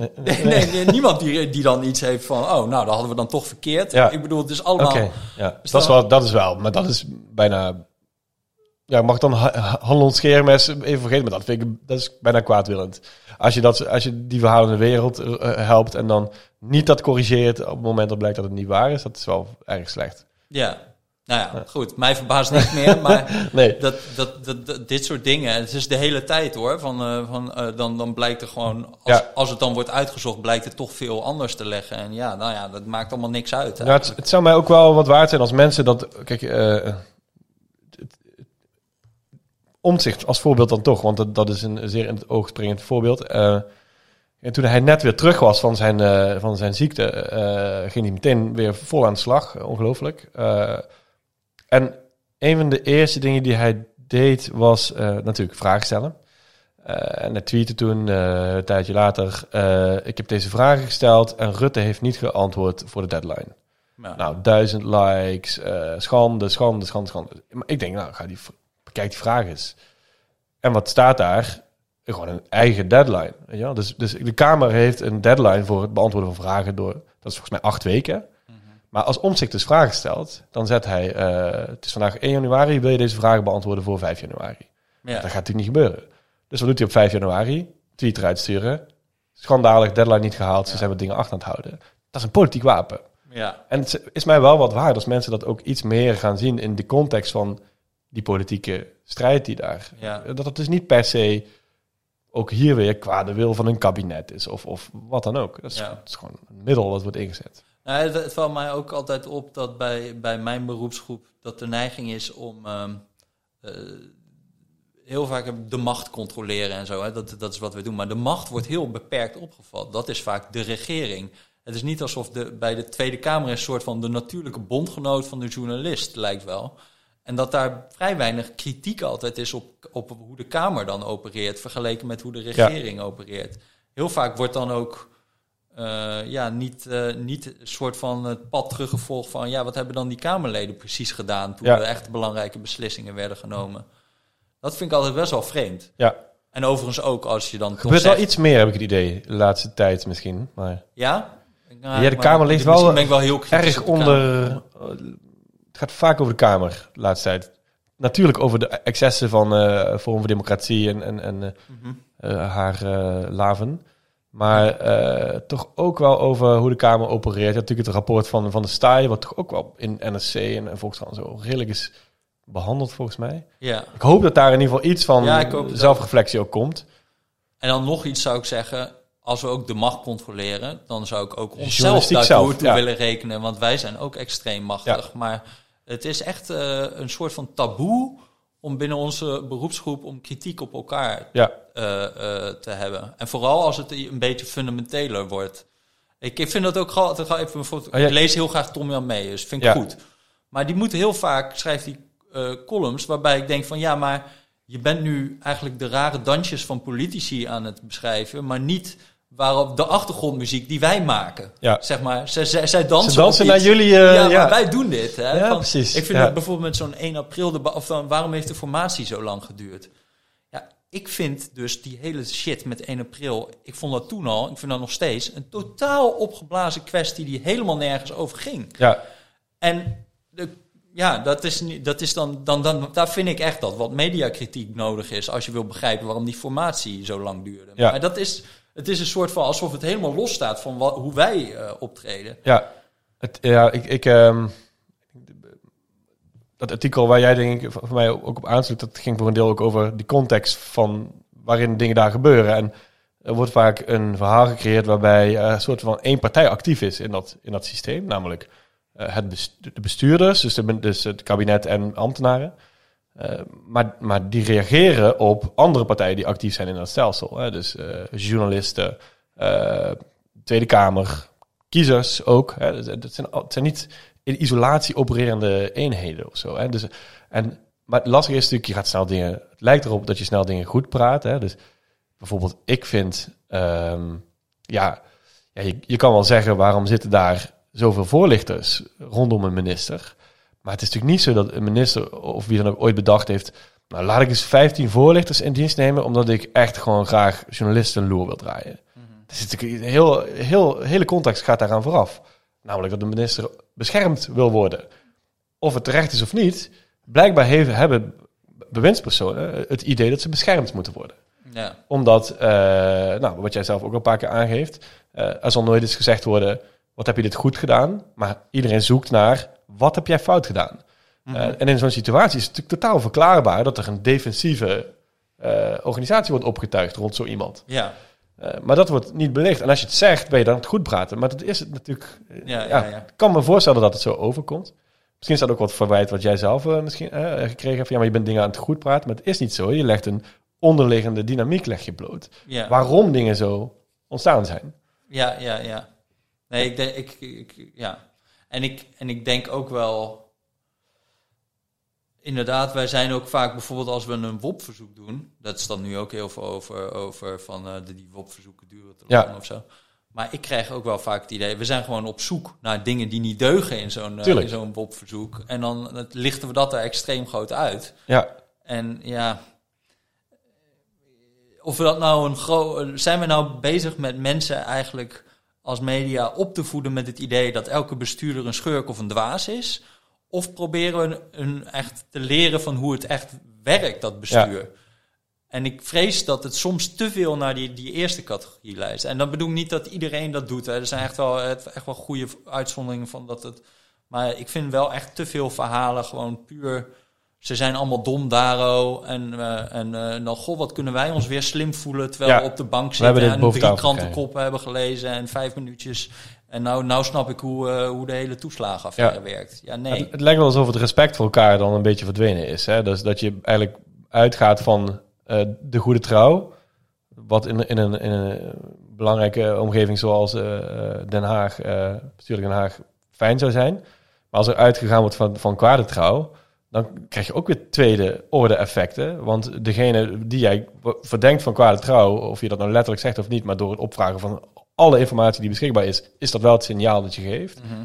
Nee. Niemand die, die dan iets heeft van... oh, nou, dat hadden we dan toch verkeerd. Ja. Ik bedoel, het is allemaal... Ja. Dus Dat is, wel, dat is wel, maar dat is bijna... Ja, mag dan ha- ha- handel en scheermes even vergeten, maar dat vind ik dat is bijna kwaadwillend. Als je, dat, als je die verhalen in de wereld eh, helpt en dan niet dat corrigeert op het moment dat blijkt dat het niet waar is, dat is wel erg slecht. Ja, nou ja, goed. Mij verbaast niks meer, maar Nee, dat, dat, dat, dat- dit soort dingen, het is de hele tijd hoor. Van, eh, van, eh, dan, dan blijkt er gewoon, als, Ja. als het dan wordt uitgezocht, blijkt het toch veel anders te leggen. En ja, nou ja, dat maakt allemaal niks uit. Nou, het, het zou mij ook wel wat waard zijn als mensen dat. Kijk, eh omzicht als voorbeeld dan toch, want dat, dat is een zeer in het oog springend voorbeeld. En toen hij net weer terug was van zijn, van zijn ziekte, ging hij meteen weer vol aan de slag. Ongelooflijk. En een van de eerste dingen die hij deed was eh, natuurlijk vragen stellen. Eh, en hij tweette toen eh, een tijdje later: Ik heb deze vragen gesteld en Rutte heeft niet geantwoord voor de deadline. Ja. Nou, duizend likes, schande, schande, schande, schande. Maar ik denk, nou, ga die, bekijk die vraag eens. En wat staat daar? Gewoon een eigen deadline. Weet je wel? Dus, dus de Kamer heeft een deadline voor het beantwoorden van vragen door, dat is volgens mij acht weken. Maar als Omtzigt dus vragen stelt, dan zet hij, eh, het is vandaag 1 januari, wil je deze vragen beantwoorden voor 5 januari? ja. Dat gaat natuurlijk niet gebeuren. Dus wat doet hij op 5 januari? Tweet eruit sturen. Schandalig, deadline niet gehaald, ze Ja. zijn wat dingen achter aan het houden. Dat is een politiek wapen. ja. En het is mij wel wat waard als mensen dat ook iets meer gaan zien in de context van die politieke strijd die daar. Ja. Dat het dus niet per se ook hier weer qua de wil van een kabinet is of, of wat dan ook. Dat is, Ja. het is gewoon een middel dat wordt ingezet. Nou, het, het valt mij ook altijd op dat bij, bij mijn beroepsgroep dat de neiging is om ehm, eh, heel vaak de macht controleren en zo. Hè. Dat, dat is wat we doen. Maar de macht wordt heel beperkt opgevat. Dat is vaak de regering. Het is niet alsof de, bij de Tweede Kamer een soort van de natuurlijke bondgenoot van de journalist lijkt wel. En dat daar vrij weinig kritiek altijd is op, op hoe de Kamer dan opereert, vergeleken met hoe de regering opereert. Heel vaak wordt dan ook eh, ja, niet, eh, niet een soort van het pad teruggevolgd van ja, wat hebben dan die Kamerleden precies gedaan toen Ja. er echt belangrijke beslissingen werden genomen. Dat vind ik altijd best wel vreemd. Ja, En overigens ook als je dan gebeurt wel iets meer, heb ik het idee, de laatste tijd misschien. Maar ja? Nou, Ja, de Kamer ligt wel ben ik wel heel erg onder... Kamer. Het gaat vaak over de Kamer de laatste tijd. Natuurlijk over de excessen van eh Forum voor Democratie en, en, en eh, Mhm. eh, haar eh, laven. Maar eh, toch ook wel over hoe de Kamer opereert. Je hebt natuurlijk het rapport van, van de STAI, wat toch ook wel in NSC en, en Volkskrant zo redelijk is behandeld volgens mij. Ja. Ik hoop dat daar in ieder geval iets van Ja, ook. zelfreflectie ook komt. En dan nog iets zou ik zeggen. Als we ook de macht controleren, dan zou ik ook onszelf zelf, toe ja. willen rekenen. Want wij zijn ook extreem machtig. Maar het is echt eh, een soort van taboe om binnen onze beroepsgroep om kritiek op elkaar Ja, eh, eh, te hebben. En vooral als het een beetje fundamenteler wordt. Ik, ik vind dat ook ga even bijvoorbeeld, Oh, ja. ik lees heel graag Tom Jan Meijers, vind ik Ja. goed. Maar die moet heel vaak, schrijft die eh, columns, waarbij ik denk van ja, maar je bent nu eigenlijk de rare dansjes van politici aan het beschrijven, maar niet waarop de achtergrondmuziek die wij maken. Ja. Zeg maar, zij, zij, zij dansen, Ze dansen naar jullie, eh, ja, wij doen dit. Hè? Ja, Van- precies, Ik vind ja. het bijvoorbeeld met zo'n 1 april, deba- of dan, waarom heeft de formatie zo lang geduurd? Ja, ik vind dus die hele shit met 1 april, ik vond dat toen al, ik vind dat nog steeds, een totaal opgeblazen kwestie die helemaal nergens over ging. ja, En de, ja, dat is, niet- dat is dan, dan, dan, daar vind ik echt dat wat mediakritiek nodig is als je wil begrijpen waarom die formatie zo lang duurde. Ja. Maar dat is, het is een soort van alsof het helemaal los staat van hoe wij eh, optreden. ja. Het, ja, ik, ik, ehm, dat artikel waar jij denk ik voor mij ook op aansluit, dat ging voor een deel ook over die context van waarin dingen daar gebeuren. En er wordt vaak een verhaal gecreëerd waarbij eh, een soort van één partij actief is in dat, in dat systeem, namelijk eh, het de bestuurders, dus, de, dus het kabinet en ambtenaren. Eh, maar, maar die reageren op andere partijen die actief zijn in dat stelsel. Hè? Dus eh, journalisten, eh, Tweede Kamer, kiezers ook. Hè? Dus, Het, zijn, zijn niet in isolatie opererende eenheden of zo. Hè? Dus, en, maar het lastige is natuurlijk, je gaat snel dingen... Het lijkt erop dat je snel dingen goed praat. Hè? Dus bijvoorbeeld, ik vind... ehm, ja, je kan wel zeggen, waarom zitten daar zoveel voorlichters rondom een minister? Maar het is natuurlijk niet zo dat een minister of wie dan ook ooit bedacht heeft... Nou, laat ik eens 15 voorlichters in dienst nemen... omdat ik echt gewoon graag journalisten loer wil draaien. Er zit natuurlijk een heel, heel, hele context gaat daaraan vooraf. Namelijk dat de minister beschermd wil worden. Of het terecht is of niet, blijkbaar heeft, hebben bewindspersonen het idee dat ze beschermd moeten worden. Ja. Omdat, eh, nou, wat jij zelf ook al een paar keer aangeeft, eh, er zal nooit eens gezegd worden, wat heb je dit goed gedaan? Maar iedereen zoekt naar, wat heb jij fout gedaan? Eh, en in zo'n situatie is het natuurlijk totaal verklaarbaar dat er een defensieve eh, organisatie wordt opgetuigd rond zo iemand. Ja. Eh, maar dat wordt niet belicht. En als je het zegt, ben je dan het goed praten. Maar dat is het natuurlijk. Ja, ja. Ik kan me voorstellen dat het zo overkomt. Misschien is dat ook wat verwijt wat jij zelf misschien gekregen hebt. Ja, maar je bent dingen aan het goed praten. Maar het is niet zo. Je legt een onderliggende dynamiek leg je bloot. Ja. Waarom dingen zo ontstaan zijn. Ja, ja, ja. Nee, ik denk, ik, ik, ja. En ik, en ik denk ook wel, inderdaad, wij zijn ook vaak bijvoorbeeld als we een WOP-verzoek doen, dat is dan nu ook heel veel over, over van eh, de, die WOP-verzoeken duren te Ja. lang of zo. Maar ik krijg ook wel vaak het idee, we zijn gewoon op zoek naar dingen die niet deugen in zo'n eh, in zo'n WOP-verzoek. En dan het, lichten we dat er extreem groot uit. Ja, En ja, of we dat nou een groot. Zijn we nou bezig met mensen eigenlijk als media op te voeden met het idee dat elke bestuurder een schurk of een dwaas is? Of proberen we een echt te leren van hoe het echt werkt, dat bestuur? En ik vrees dat het soms te veel naar die, die eerste categorie lijst. En dan bedoel ik niet dat iedereen dat doet. Hè. Er zijn echt wel, echt wel goede uitzonderingen van dat het. Maar ik vind wel echt te veel verhalen gewoon puur. Ze zijn allemaal dom, Daro. En, eh, en eh, dan, goh, wat kunnen wij ons weer slim voelen terwijl Ja, we op de bank zitten en drie krantenkoppen hebben gelezen en vijf minuutjes. En nou, nou snap ik hoe, eh, hoe de hele toeslagenaffaire Ja. werkt. Ja, nee. Het, het lijkt wel alsof het respect voor elkaar dan een beetje verdwenen is. Hè? Dus dat je eigenlijk uitgaat van de goede trouw. Wat in, in, een, in een belangrijke omgeving zoals Den Haag, bestuurlijk Den Haag, fijn zou zijn. Maar als er uitgegaan wordt van, van kwade trouw, dan krijg je ook weer tweede orde effecten. Want degene die jij verdenkt van kwade trouw, of je dat nou letterlijk zegt of niet, maar door het opvragen van alle informatie die beschikbaar is, is dat wel het signaal dat je geeft. Mhm.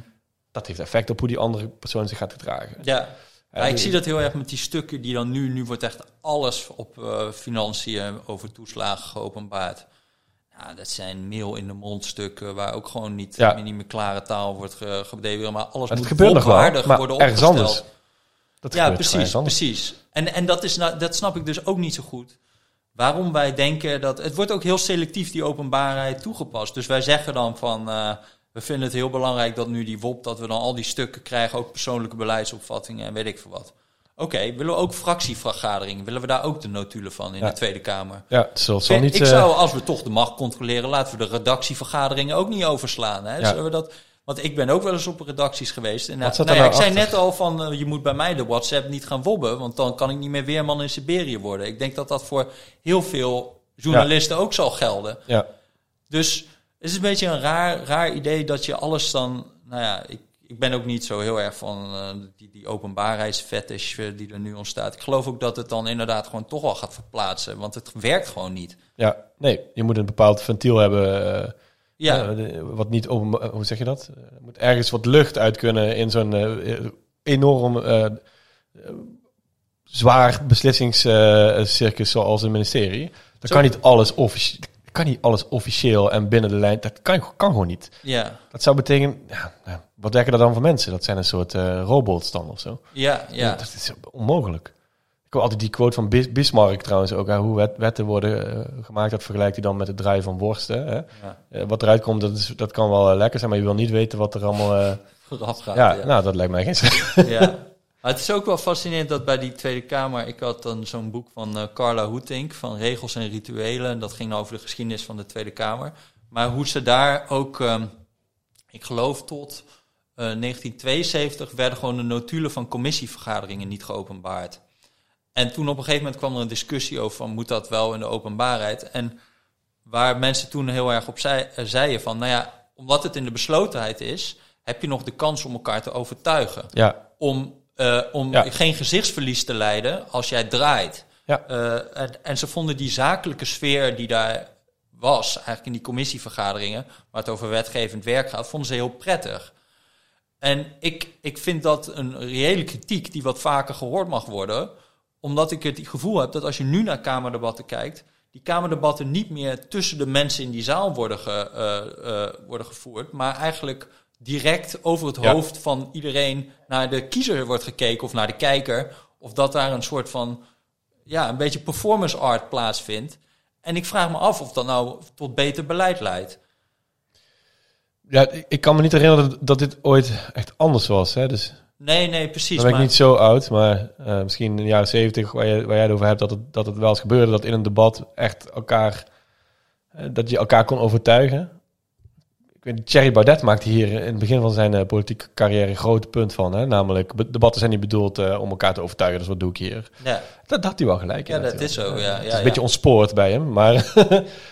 Dat heeft effect op hoe die andere persoon zich gaat gedragen. Ja. Ja, ik zie dat heel erg met die stukken die dan nu, nu wordt echt alles op eh, financiën over toeslagen geopenbaard. Ja, dat zijn mail in de mond stukken waar ook gewoon niet, Ja. niet meer klare taal wordt ge, gebedeld, maar alles Het moet gebeurt nog wel, maar worden ergens opgesteld. anders. Dat Ja, precies, precies. En, en dat, is nou, dat snap ik dus ook niet zo goed. waarom wij denken dat... Het wordt ook heel selectief, die openbaarheid, toegepast. Dus wij zeggen dan van... eh, we vinden het heel belangrijk dat nu die WOP... dat we dan al die stukken krijgen, ook persoonlijke beleidsopvattingen en weet ik veel wat. Oké, willen we ook fractievergaderingen? Willen we daar ook de notulen van in Ja. de Tweede Kamer? Ja, het zal, niet... ik eh, zou, als we toch de macht controleren, laten we de redactievergaderingen ook niet overslaan. Hè? Ja. Zullen we dat, want ik ben ook wel eens op redacties geweest. En, Wat nou, ja, nou ik zei net al van, eh, je moet bij mij de WhatsApp niet gaan wobben, want dan kan ik niet meer weerman in Siberië worden. Ik denk dat dat voor heel veel journalisten ook zal gelden. ja. Dus het is een beetje een raar, raar idee dat je alles dan... Nou ja, ik, ik ben ook niet zo heel erg van eh, die, die openbaarheidsfetish eh, die er nu ontstaat. Ik geloof ook dat het dan inderdaad gewoon toch wel gaat verplaatsen. Want het werkt gewoon niet. ja, nee, je moet een bepaald ventiel hebben... eh, Ja, eh, wat niet open, hoe zeg je dat? Eh, Er moet ergens wat lucht uit kunnen in zo'n eh, enorm eh, eh, zwaar beslissingscircus zoals een ministerie. Dan kan niet alles officieel. Kan niet alles officieel en binnen de lijn. Dat kan, kan gewoon niet. ja, Dat zou betekenen. Ja, wat werken er dan voor mensen? Dat zijn een soort eh, robots dan of zo. ja, ja. Dat is onmogelijk. Altijd die quote van Bis- Bismarck trouwens ook. hè, hoe wet- wetten worden eh, gemaakt. Dat vergelijkt hij dan met het draaien van worsten. Hè? ja. Eh, wat eruit komt, dat, is, dat kan wel eh, lekker zijn. Maar je wil niet weten wat er allemaal... Vooraf gaat. ja, ja. nou, dat lijkt mij geen zin. Ja. Maar het is ook wel fascinerend dat bij die Tweede Kamer... Ik had dan zo'n boek van Carla Hoetink van Regels en Rituelen. En dat ging over de geschiedenis van de Tweede Kamer. Maar hoe ze daar ook... ehm, ik geloof tot eh, 1972 werden gewoon de notulen van commissievergaderingen niet geopenbaard. En toen op een gegeven moment kwam er een discussie over van moet dat wel in de openbaarheid. En waar mensen toen heel erg op zei, eh, zeiden van, nou ja, omdat het in de beslotenheid is, heb je nog de kans om elkaar te overtuigen. Ja, Om, eh, om Ja. geen gezichtsverlies te leiden als jij draait. Ja. Eh, en, en ze vonden die zakelijke sfeer die daar was, eigenlijk in die commissievergaderingen, waar het over wetgevend werk gaat, vonden ze heel prettig. En ik, ik vind dat een reële kritiek die wat vaker gehoord mag worden, omdat ik het gevoel heb dat als je nu naar Kamerdebatten kijkt, die Kamerdebatten niet meer tussen de mensen in die zaal worden, ge, eh, eh, worden gevoerd, maar eigenlijk direct over het Ja. hoofd van iedereen naar de kiezer wordt gekeken of naar de kijker, of dat daar een soort van, ja, een beetje performance art plaatsvindt. En ik vraag me af of dat nou tot beter beleid leidt. ja, ik- ik kan me niet herinneren dat, dat dit ooit echt anders was. Hè? Dus Nee, nee, precies. dan ben ik maar- niet zo oud. Maar eh, misschien in de jaren zeventig, waar, je, waar jij het over hebt, dat het, dat het wel eens gebeurde. Dat in een debat echt elkaar... eh, dat je elkaar kon overtuigen. Weet, Thierry Baudet maakte hier in het begin van zijn eh, politieke carrière een groot punt van. Hè? Namelijk, debatten zijn niet bedoeld eh, om elkaar te overtuigen. Dus wat doe ik hier? Ja, Dat had hij wel gelijk in. Ja, dat natuurlijk. is zo, ja, het is ja, een ja. beetje ontspoord bij hem, maar,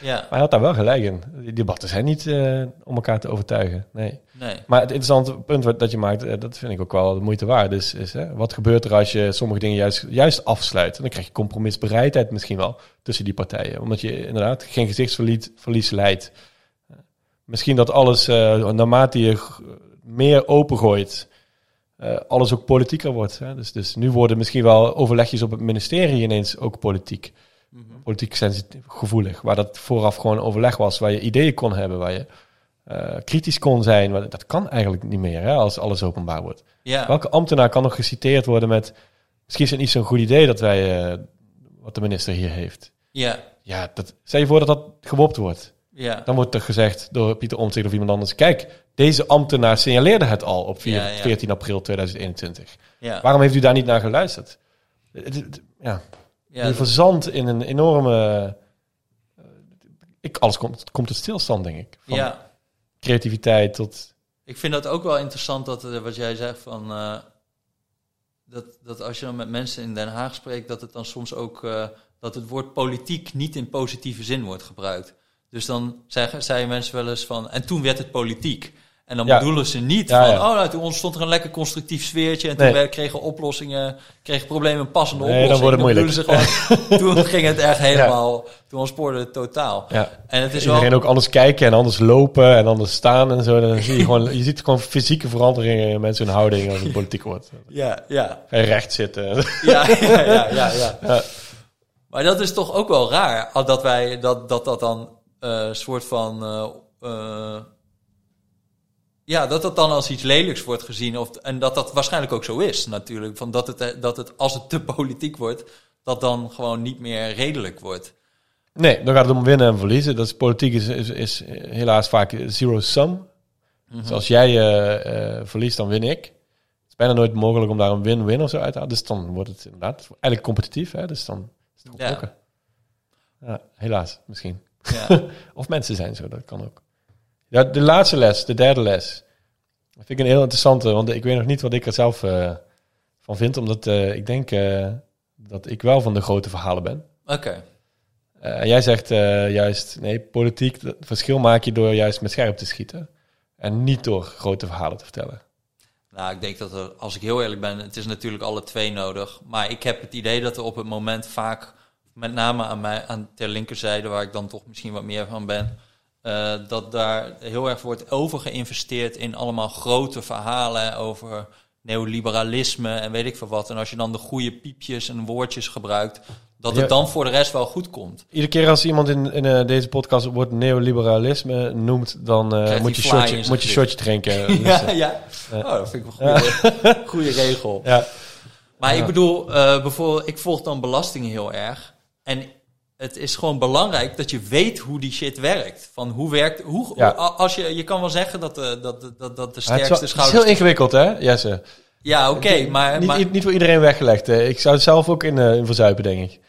ja, maar hij had daar wel gelijk in. Die debatten zijn niet eh, om elkaar te overtuigen. Nee. nee. Maar het interessante punt wat, dat je maakt, eh, dat vind ik ook wel de moeite waard. Is, is hè, wat gebeurt er als je sommige dingen juist, juist afsluit? En dan krijg je compromisbereidheid misschien wel tussen die partijen. Omdat je inderdaad geen gezichtsverlies verlies leidt. Misschien dat alles, eh, naarmate je meer opengooit, eh alles ook politieker wordt. Hè? Dus, dus nu worden misschien wel overlegjes op het ministerie ineens ook politiek. Mhm. Politiek sensitief, gevoelig. Waar dat vooraf gewoon overleg was, waar je ideeën kon hebben, waar je eh, kritisch kon zijn. Maar dat kan eigenlijk niet meer hè, als alles openbaar wordt. Welke ambtenaar kan nog geciteerd worden met... Misschien is het niet zo'n goed idee dat wij... wat de minister hier heeft. ja, Ja, dat, stel je voor dat dat gewopt wordt. Ja. Dan wordt er gezegd door Pieter Omtzigt of iemand anders... Kijk, deze ambtenaar signaleerde het al op vier- Ja, ja. 14 april 2021. ja. Waarom heeft u daar niet naar geluisterd? Ja, ja, je verzandt in een enorme... eh, ik, alles komt, komt tot stilstand, denk ik. Van ja. creativiteit tot... Ik vind dat ook wel interessant dat eh, wat jij zegt van eh, dat, dat als je dan met mensen in Den Haag spreekt, dat het dan soms ook dat het woord politiek niet in positieve zin wordt gebruikt. Dus dan zeggen, zeiden mensen wel eens van en toen werd het politiek. En dan Ja. bedoelen ze niet Ja, van, ja. oh, nou, toen ontstond er een lekker constructief sfeertje en toen Nee. kregen oplossingen, kregen problemen passende Nee, dan wordt het Ze gewoon, toen ging het echt helemaal, toen ontspoorde het totaal. En het is Iedereen wel, ook anders kijken en anders lopen en anders staan en zo. Dan zie je gewoon, je ziet gewoon fysieke veranderingen in mensen hun houding als het politiek wordt. ja, ja, je recht zitten. ja, ja, ja, ja. Maar dat is toch ook wel raar, al dat wij dat dat, dat dan soort van. eh, eh, ja, dat dat dan als iets lelijks wordt gezien. Of, en dat dat waarschijnlijk ook zo is, natuurlijk. Van dat, het, eh, dat het, als het te politiek wordt, dat dan gewoon niet meer redelijk wordt. Nee, dan gaat het om winnen en verliezen. Dat is politiek is, is, is helaas vaak zero sum. Mhm. Dus als jij eh, eh, verliest, dan win ik. Het is bijna nooit mogelijk om daar een win-win of zo uit te halen. Dus dan wordt het inderdaad eigenlijk competitief. Hè? Dus dan is het Ja. gokken. Ja, helaas, misschien. Ja. Of mensen zijn zo, dat kan ook. Ja, de laatste les, de derde les. Dat vind ik een heel interessante, want ik weet nog niet wat ik er zelf eh, van vind. Omdat eh, ik denk eh, dat ik wel van de grote verhalen ben. Oké. Jij zegt juist, nee, politiek, verschil maak je door juist met scherp te schieten. En niet door grote verhalen te vertellen. Nou, ik denk dat er, als ik heel eerlijk ben, het is natuurlijk alle twee nodig. Maar ik heb het idee dat er op het moment vaak, met name aan mij, aan ter linkerzijde, waar ik dan toch misschien wat meer van ben, eh, dat daar heel erg wordt over geïnvesteerd in allemaal grote verhalen over neoliberalisme en weet ik veel wat. En als je dan de goede piepjes en woordjes gebruikt, dat het dan voor de rest wel goed komt. Iedere keer als iemand in, in eh, deze podcast het woord neoliberalisme noemt, dan eh, moet, je zijn moet je shotje drinken. Dus, Ja, ja. Oh, dat vind ik wel een goede, goede regel. ja. Maar ik bedoel, bijvoorbeeld, ik volg dan belastingen heel erg. En het is gewoon belangrijk dat je weet hoe die shit werkt. Van hoe werkt, hoe, Ja. als je, je kan wel zeggen dat de, dat, dat, dat de Ja, het, is sterkste wel- het is schouders... heel ingewikkeld, hè, Jesse? ja, oké, maar, niet, maar, niet, niet voor iedereen weggelegd. eh. Ik zou het zelf ook in, eh, in verzuipen, denk ik.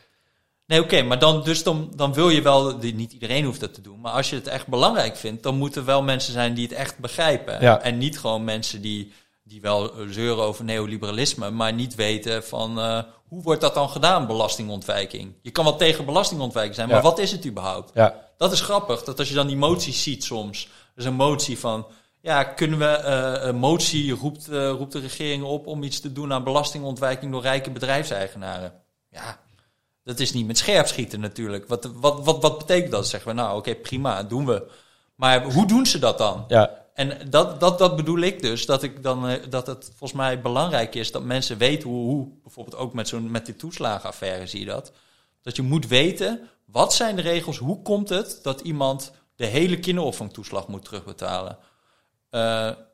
nee, oké, maar dan, dus dan, dan wil je wel, niet iedereen hoeft dat te doen. Maar als je het echt belangrijk vindt, dan moeten wel mensen zijn die het echt begrijpen. Ja. En niet gewoon mensen die, die wel eh, zeuren over neoliberalisme, maar niet weten van eh, hoe wordt dat dan gedaan, belastingontwijking. Je kan wel tegen belastingontwijking zijn, maar Ja. wat is het überhaupt? Ja, Dat is grappig, dat als je dan die moties ziet soms. Dus een motie van, ja, kunnen we, eh, een motie roept, eh, roept de regering op om iets te doen aan belastingontwijking door rijke bedrijfseigenaren. Ja, dat is niet met scherp schieten natuurlijk. Wat, wat, wat, wat betekent dat? Zeggen we, nou oké, prima, doen we. Maar hoe doen ze dat dan? ja, En dat, dat, dat bedoel ik dus, dat, ik dan, eh, dat het volgens mij belangrijk is dat mensen weten hoe, hoe bijvoorbeeld ook met, zo'n, met die toeslagenaffaire zie je dat, dat je moet weten, wat zijn de regels, hoe komt het dat iemand de hele kinderopvangtoeslag moet terugbetalen? Eh,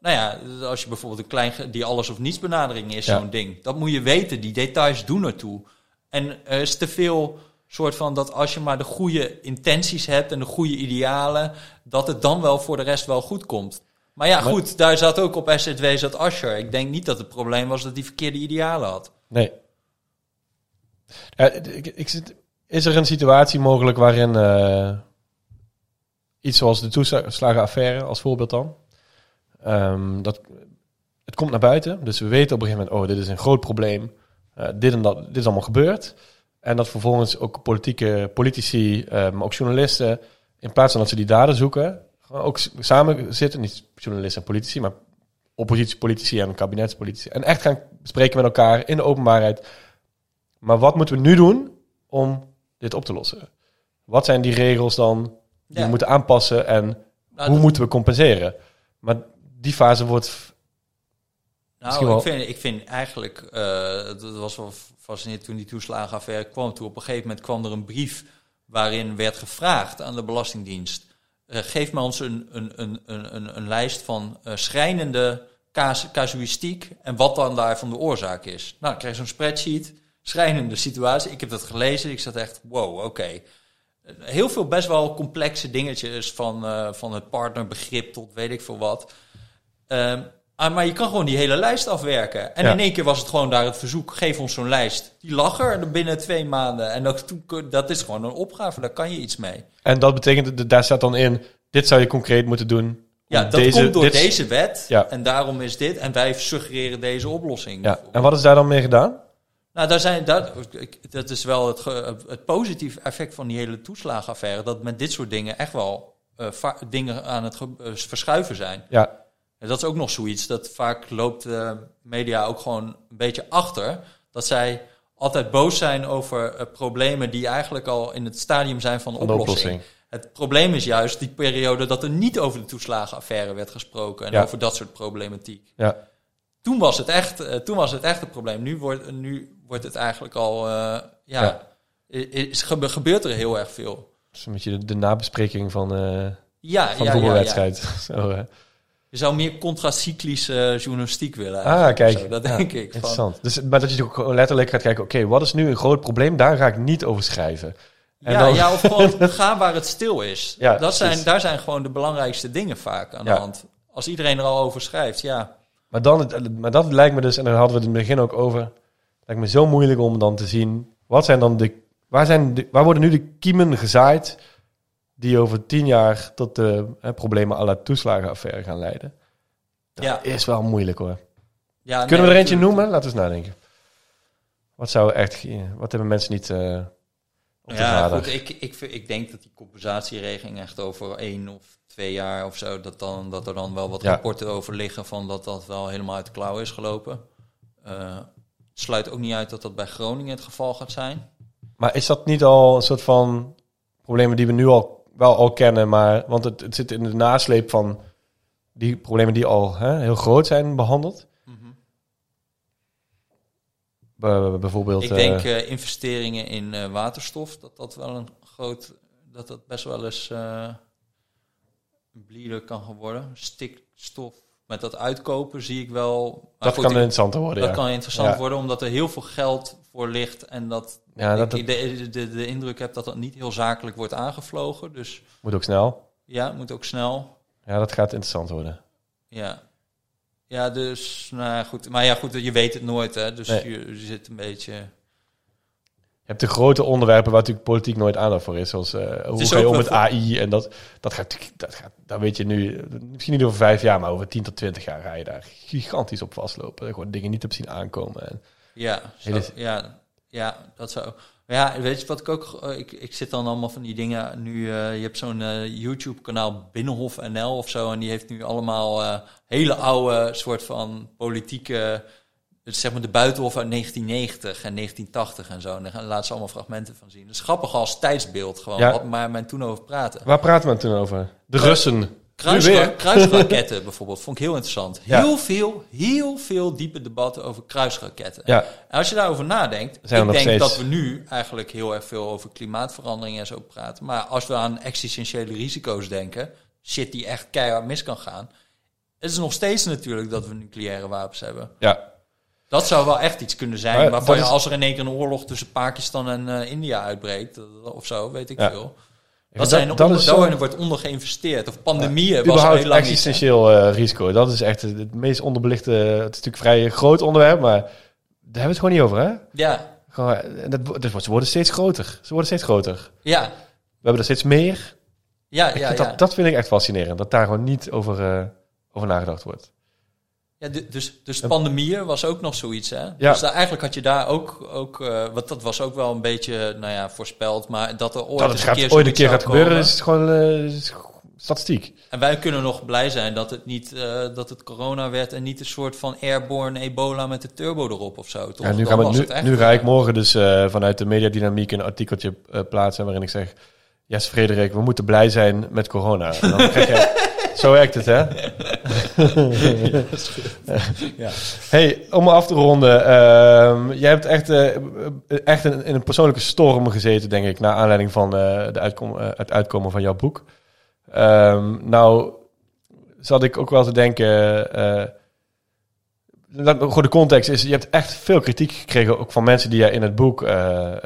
nou ja, als je bijvoorbeeld een klein, die alles of niets benadering is Ja. zo'n ding, dat moet je weten, die details doen ertoe. En er is te veel soort van dat als je maar de goede intenties hebt en de goede idealen, dat het dan wel voor de rest wel goed komt. Maar ja, Maar- goed, daar zat ook op SZW zat Asher. Ik denk niet dat het probleem was dat hij verkeerde idealen had. nee. Ik, ik zit, is er een situatie mogelijk waarin eh, iets zoals de toeslagenaffaire als voorbeeld dan, ehm, dat het komt naar buiten, dus we weten op een gegeven moment, oh, dit is een groot probleem, eh, dit en dat, dit is allemaal gebeurd, en dat vervolgens ook politieke politici, maar ook journalisten, in plaats van dat ze die daden zoeken, ook samen zitten, niet journalisten en politici, maar oppositiepolitici en kabinetspolitici, en echt gaan spreken met elkaar in de openbaarheid. Maar wat moeten we nu doen om dit op te lossen? Wat zijn die regels dan die Ja. we moeten aanpassen en Nou, hoe dat- moeten we compenseren? Maar die fase wordt... Nou, wel- ik vind, ik vind eigenlijk, eh dat was wel fascinerend toen die toeslagenaffaire kwam. Toen op een gegeven moment kwam er een brief waarin werd gevraagd aan de Belastingdienst. Eh, geef me ons een, een, een, een, een, lijst van eh, schrijnende cas- casuïstiek en wat dan daarvan de oorzaak is. Nou, ik kreeg zo'n spreadsheet, schrijnende situatie. Ik heb dat gelezen, ik zat echt, wow, oké. Heel veel best wel complexe dingetjes van, eh, van het partnerbegrip tot weet ik veel wat. Ehm, ah, maar je kan gewoon die hele lijst afwerken. En Ja. in één keer was het gewoon daar het verzoek, geef ons zo'n lijst. Die lag er binnen twee maanden. En dat, dat is gewoon een opgave, daar kan je iets mee. En dat betekent, dat daar staat dan in, dit zou je concreet moeten doen. Ja, dat deze, komt door dit- deze wet. Ja. En daarom is dit. En wij suggereren deze oplossing. Ja. En wat is daar dan mee gedaan? Nou, daar zijn, dat, dat is wel het, het positieve effect van die hele toeslagenaffaire. Dat met dit soort dingen echt wel eh, dingen aan het eh, verschuiven zijn. Ja, En dat is ook nog zoiets. Dat vaak loopt de media ook gewoon een beetje achter. Dat zij altijd boos zijn over eh, problemen die eigenlijk al in het stadium zijn van de van de oplossing. oplossing. Het probleem is juist die periode dat er niet over de toeslagenaffaire werd gesproken. En Ja. over dat soort problematiek. Ja. Toen was het echt, eh, toen was het echt een probleem. Nu wordt, nu wordt het eigenlijk al, eh, ja, Is, gebeurt er heel erg veel. Is een beetje de, de nabespreking van, eh Ja, van de voetbalwedstrijd. Zo, eh. Je zou meer contracyclische journalistiek willen. Ah, kijk. zo. Dat Ja, denk ik. Van, Interessant. Dus, maar dat je ook letterlijk gaat kijken, oké, wat is nu een groot probleem? Daar ga ik niet over schrijven. En ja, dan- ja, of gewoon ga waar het stil is. Ja, dat zijn, precies. daar zijn gewoon de belangrijkste dingen vaak aan de hand. Als iedereen er al over schrijft, ja. Maar, dan, het- maar dat lijkt me dus, en daar hadden we het in het begin ook over, lijkt me zo moeilijk om dan te zien, wat zijn dan de, waar, zijn de, waar worden nu de kiemen gezaaid die over tien jaar tot de problemen à la toeslagenaffaire gaan leiden? Dat Ja. is wel moeilijk hoor. ja Kunnen we er eentje noemen? Laten we eens nadenken. Wat zou echt, wat hebben mensen niet op de Ja, goed, ik, ik, ik denk dat die compensatieregeling echt over één of twee jaar of zo, dat, dan, dat er dan wel wat Ja. rapporten over liggen van dat dat wel helemaal uit de klauw is gelopen. Eh, het sluit ook niet uit dat dat bij Groningen het geval gaat zijn. Maar is dat niet al een soort van problemen die we nu al wel al kennen, maar want het, het zit in de nasleep van die problemen die al hè, heel groot zijn behandeld? Bij- bijvoorbeeld. Ik eh, denk eh, investeringen in eh, waterstof, dat dat wel een groot, dat dat best wel eens eh, een bleeder kan worden. Stikstof met dat uitkopen zie ik wel. dat goed, kan ik- interessanter worden. dat ja. kan interessant Ja. worden, omdat er heel veel geld voor ligt en dat Ja, dat, ik de, de, de indruk heb dat dat niet heel zakelijk wordt aangevlogen. Dus moet ook snel. ja, moet ook snel. Ja, dat gaat interessant worden. Ja. Ja, dus, nou ja, goed. Maar ja, goed, je weet het nooit, hè. Dus Nee. je, je zit een beetje... Je hebt de grote onderwerpen waar natuurlijk politiek nooit aandacht voor is. Zoals eh, hoe ga je om met voor- AI. En dat, dat gaat, dat gaat, daar weet je nu, misschien niet over vijf jaar, maar over 10 tot 20 jaar ga je daar gigantisch op vastlopen. Gewoon dingen niet op zien aankomen. En, Ja, zo, Hele- ja, ja, dat zou. Ja, weet je wat ik ook. eh, Ik, ik zit dan allemaal van die dingen. Nu, eh, je hebt zo'n eh, YouTube-kanaal Binnenhof NL of zo. En die heeft nu allemaal hele oude soort van politieke. Zeg maar de buitenhof uit 1990 en 1980 en zo. En daar laten ze allemaal fragmenten van zien. Dat is grappig als tijdsbeeld gewoon. Ja. Wat maar men toen over praten. waar praten we toen over? De Russen. Kruisra kruisraketten bijvoorbeeld vond ik heel interessant. Ja. Heel veel, heel veel diepe debatten over kruisraketten. Ja, En als je daarover nadenkt, Zijn ik denk steeds- dat we nu eigenlijk heel erg veel over klimaatverandering en zo praten. Maar als we aan existentiële risico's denken, shit die echt keihard mis kan gaan. Het is nog steeds natuurlijk dat we nucleaire wapens hebben. ja. Dat zou wel echt iets kunnen zijn. Maar waarvan je, als er in één keer een oorlog tussen Pakistan en eh, India uitbreekt, eh, of zo, weet ik Ja. veel. Dat- zijn dat onder, is daar zo- wordt onder geïnvesteerd. Of pandemieën was Überhaupt heel lang existentieel eh, risico. Dat is echt het, meest onderbelichte. Het is natuurlijk vrij groot onderwerp, maar daar hebben we het gewoon niet over, hè? Ja, Gewoon, eh, dat, wordt- ze worden steeds groter. Ze worden steeds groter. ja, We hebben er steeds meer. ja, ja. ja. Dat, dat vind ik echt fascinerend. Dat daar gewoon niet over, eh, over nagedacht wordt. Ja, du- dus, dus pandemieën was ook nog zoiets, hè? Ja. Dus daar, eigenlijk had je daar ook, ook uh, want dat was ook wel een beetje, nou ja, voorspeld, maar dat er ooit Dat het gaat, een keer ooit een keer gaat gebeuren, is het gewoon eh, is statistiek. En wij kunnen nog blij zijn dat het niet, uh, dat het corona werd en niet een soort van airborne ebola met de turbo erop of zo. Toch? Ja, nu, gaan we, nu, het echt, nu ga eh, ik morgen dus vanuit de mediadynamiek een artikeltje plaatsen waarin ik zeg... Yes, Frederik, we moeten blij zijn met corona. En dan krijg je, zo werkt het, hè? ja. Hey, om af te ronden. Uh, jij hebt echt, uh, echt in, in, een persoonlijke storm gezeten, denk ik, naar aanleiding van uh, de uitkom, het uitkomen van jouw boek. Um, nou, zat ik ook wel te denken. Gewoon de context is, je hebt echt veel kritiek gekregen, ook van mensen die jij in het boek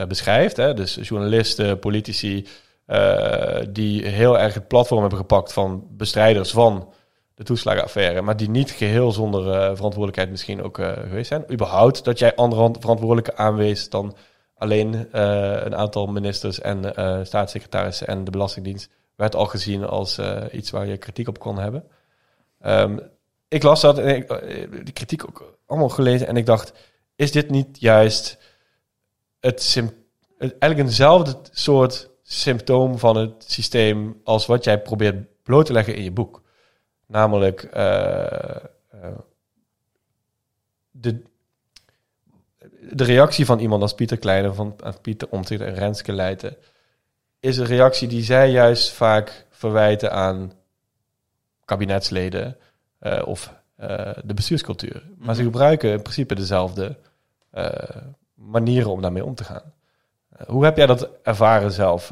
beschrijft. Hè? Dus journalisten, politici, uh, die heel erg het platform hebben gepakt van bestrijders van de toeslagenaffaire, maar die niet geheel zonder uh, verantwoordelijkheid misschien ook uh, geweest zijn. Überhaupt dat jij andere verantwoordelijke aanwees dan alleen een aantal ministers en staatssecretarissen en de Belastingdienst, werd al gezien als iets waar je kritiek op kon hebben. Um, ik las dat en ik, die kritiek ook allemaal gelezen en ik dacht, is dit niet juist het, het eigenlijk eenzelfde soort symptoom van het systeem als wat jij probeert bloot te leggen in je boek? Namelijk uh, uh, de, de reactie van iemand als Pieter Kleine, van Pieter Omtzigt en Renske Leijten, is een reactie die zij juist vaak verwijten aan kabinetsleden uh, of de bestuurscultuur. Maar mm -hmm. ze gebruiken in principe dezelfde manieren om daarmee om te gaan. Hoe heb jij dat ervaren zelf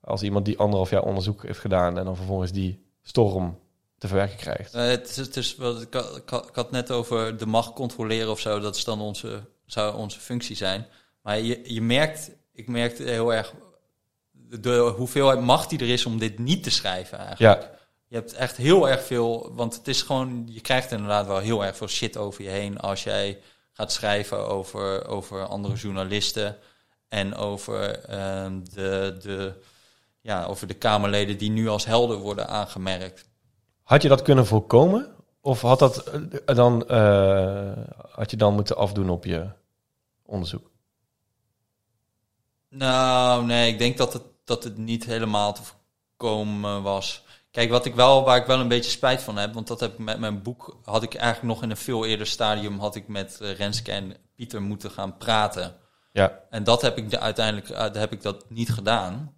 als iemand die anderhalf jaar onderzoek heeft gedaan en dan vervolgens die storm te verwerken krijgt. Uh, het is, het is wat, ik, ik, ik, had net over de macht controleren of zo. Dat is dan onze, zou onze functie zijn. Maar je, je merkt, ik merkte heel erg de hoeveelheid macht die er is om dit niet te schrijven eigenlijk. Ja, Je hebt echt heel erg veel, want het is gewoon, je krijgt inderdaad wel heel erg veel shit over je heen als jij gaat schrijven over, over andere journalisten en over, ehm, de, de, ja, over de Kamerleden die nu als helden worden aangemerkt. had je dat kunnen voorkomen? Of had, dat eh, dan, eh, had je dan moeten afdoen op je onderzoek? Nou, nee, ik denk dat het, dat het niet helemaal te voorkomen was. Kijk, wat ik wel, waar ik wel een beetje spijt van heb, want dat heb ik met mijn boek, had ik eigenlijk nog in een veel eerder stadium, had ik met eh, Renske en Pieter moeten gaan praten. Ja, En dat heb ik de, uiteindelijk uh, heb ik dat niet gedaan.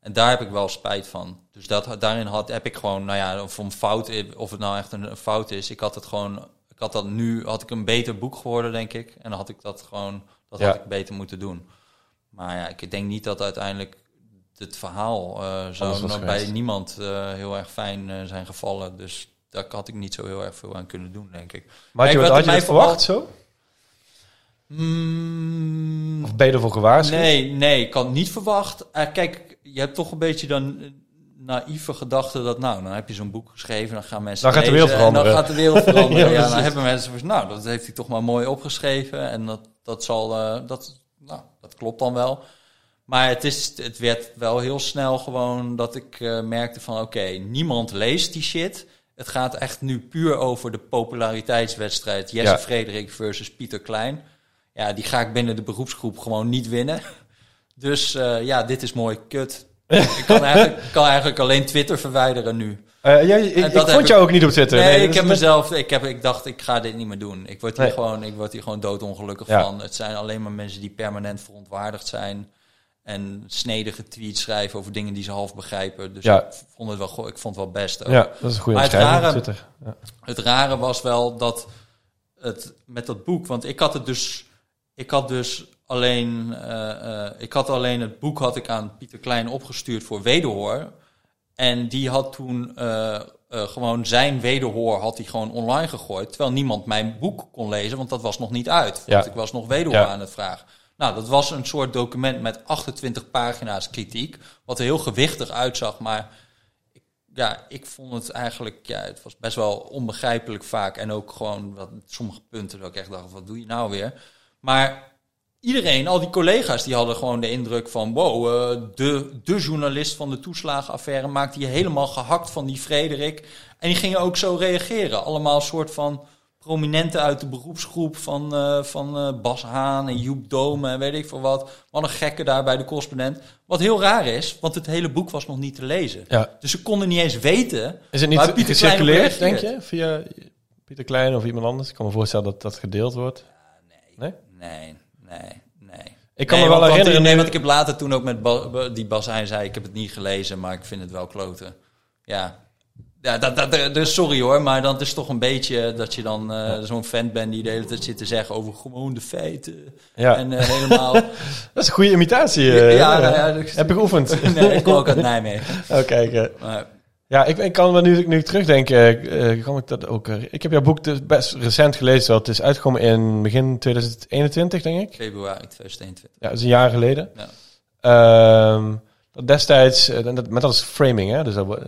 En daar heb ik wel spijt van. Dus dat, daarin had, heb ik gewoon, nou ja, of, een fout, of het nou echt een, een fout is. Ik had het gewoon, ik had dat nu, had ik een beter boek geworden, denk ik. En dan had ik dat gewoon, dat Ja. had ik beter moeten doen. Maar ja, ik denk niet dat uiteindelijk het verhaal eh zou bij niemand eh, heel erg fijn eh, zijn gevallen. Dus daar had ik niet zo heel erg veel aan kunnen doen, denk ik. maar had je, had mij verwacht zo? Mm, Of ben je ervoor gewaarschuwd? Nee, nee, ik het niet verwacht. Eh, kijk, je hebt toch een beetje dan eh, naïeve gedachte dat, nou, dan heb je zo'n boek geschreven, dan gaan mensen Dan gaat de lezen wereld en dan veranderen. gaat de wereld veranderen. Ja, ja, dan hebben mensen van, nou, dat heeft hij toch maar mooi opgeschreven en dat, dat zal, eh, dat, nou, dat klopt dan wel. Maar het, is, het werd wel heel snel gewoon dat ik merkte van, oké, niemand leest die shit. Het gaat echt nu puur over de populariteitswedstrijd Jesse Ja. Frederik versus Pieter Klein. Ja, die ga ik binnen de beroepsgroep gewoon niet winnen. Dus eh, ja, dit is mooi kut. ik kan eigenlijk, kan eigenlijk alleen Twitter verwijderen nu. Eh, jij, ik, vond jou ook niet op Twitter. Nee, ik heb net- mezelf, ik, heb, ik dacht, ik ga dit niet meer doen. Ik word hier, Nee. gewoon, ik word hier gewoon doodongelukkig Ja. van. Het zijn alleen maar mensen die permanent verontwaardigd zijn. En snedige tweets schrijven over dingen die ze half begrijpen. Dus Ja. ik vond het wel, ik vond het wel best. ook. Ja, dat is een goede Maar het rare- Twitter. Ja. Het rare was wel dat het met dat boek, want ik had het dus, ik had dus alleen, eh, eh, ik had alleen het boek had ik aan Pieter Klein opgestuurd voor wederhoor. En die had toen eh, gewoon zijn wederhoor had hij gewoon online gegooid, terwijl niemand mijn boek kon lezen, want dat was nog niet uit. Want Ja. ik was nog wederhoor Ja. aan het vragen. Nou, dat was een soort document met 28 pagina's kritiek, wat er heel gewichtig uitzag, maar ja, ik vond het eigenlijk, ja, het was best wel onbegrijpelijk vaak. En ook gewoon wat, sommige punten dat ik echt dacht, wat doe je nou weer? Maar iedereen, al die collega's, die hadden gewoon de indruk van, wow, eh, de, de journalist van de toeslagenaffaire maakt hier helemaal gehakt van die Frederik. En die gingen ook zo reageren. Allemaal een soort van prominenten uit de beroepsgroep van, eh, van eh, Bas Haan en Joep Dome en weet ik veel wat. Wat een gekke daar bij de correspondent. Wat heel raar is, want het hele boek was nog niet te lezen. Ja. Dus ze konden niet eens weten. Is het niet gecirculeerd, denk je? Via Pieter Klein of iemand anders? Ik kan me voorstellen dat dat gedeeld wordt. Nee? Nee, nee, nee. Ik kan nee, me wel want- herinneren... Nee, want ik heb later toen ook met Ba- die Bas zei, ik heb het niet gelezen, maar ik vind het wel kloten. Ja. Ja, dat, dat, dat- dus sorry hoor, maar dan is het toch een beetje dat je dan eh, zo'n fan bent die de hele tijd zit te zeggen over gewoon de feiten. Ja, En eh, helemaal... dat is een goede imitatie. ja, eh, ja, ja. ja, dus- Heb je geoefend? nee, ik kom ook uit Nijmegen. Oh, kijk. eh. Ja, ik, ik kan me nu, nu ik terugdenk, eh, eh, kan ik dat ook... eh, ik heb jouw boek dus best recent gelezen. Het is uitgekomen in begin 2021, denk ik. februari 2021. Ja, dat is een jaar geleden. Ja. Ehm, dat destijds, eh, dat, maar dat is framing, hè. Dus dat,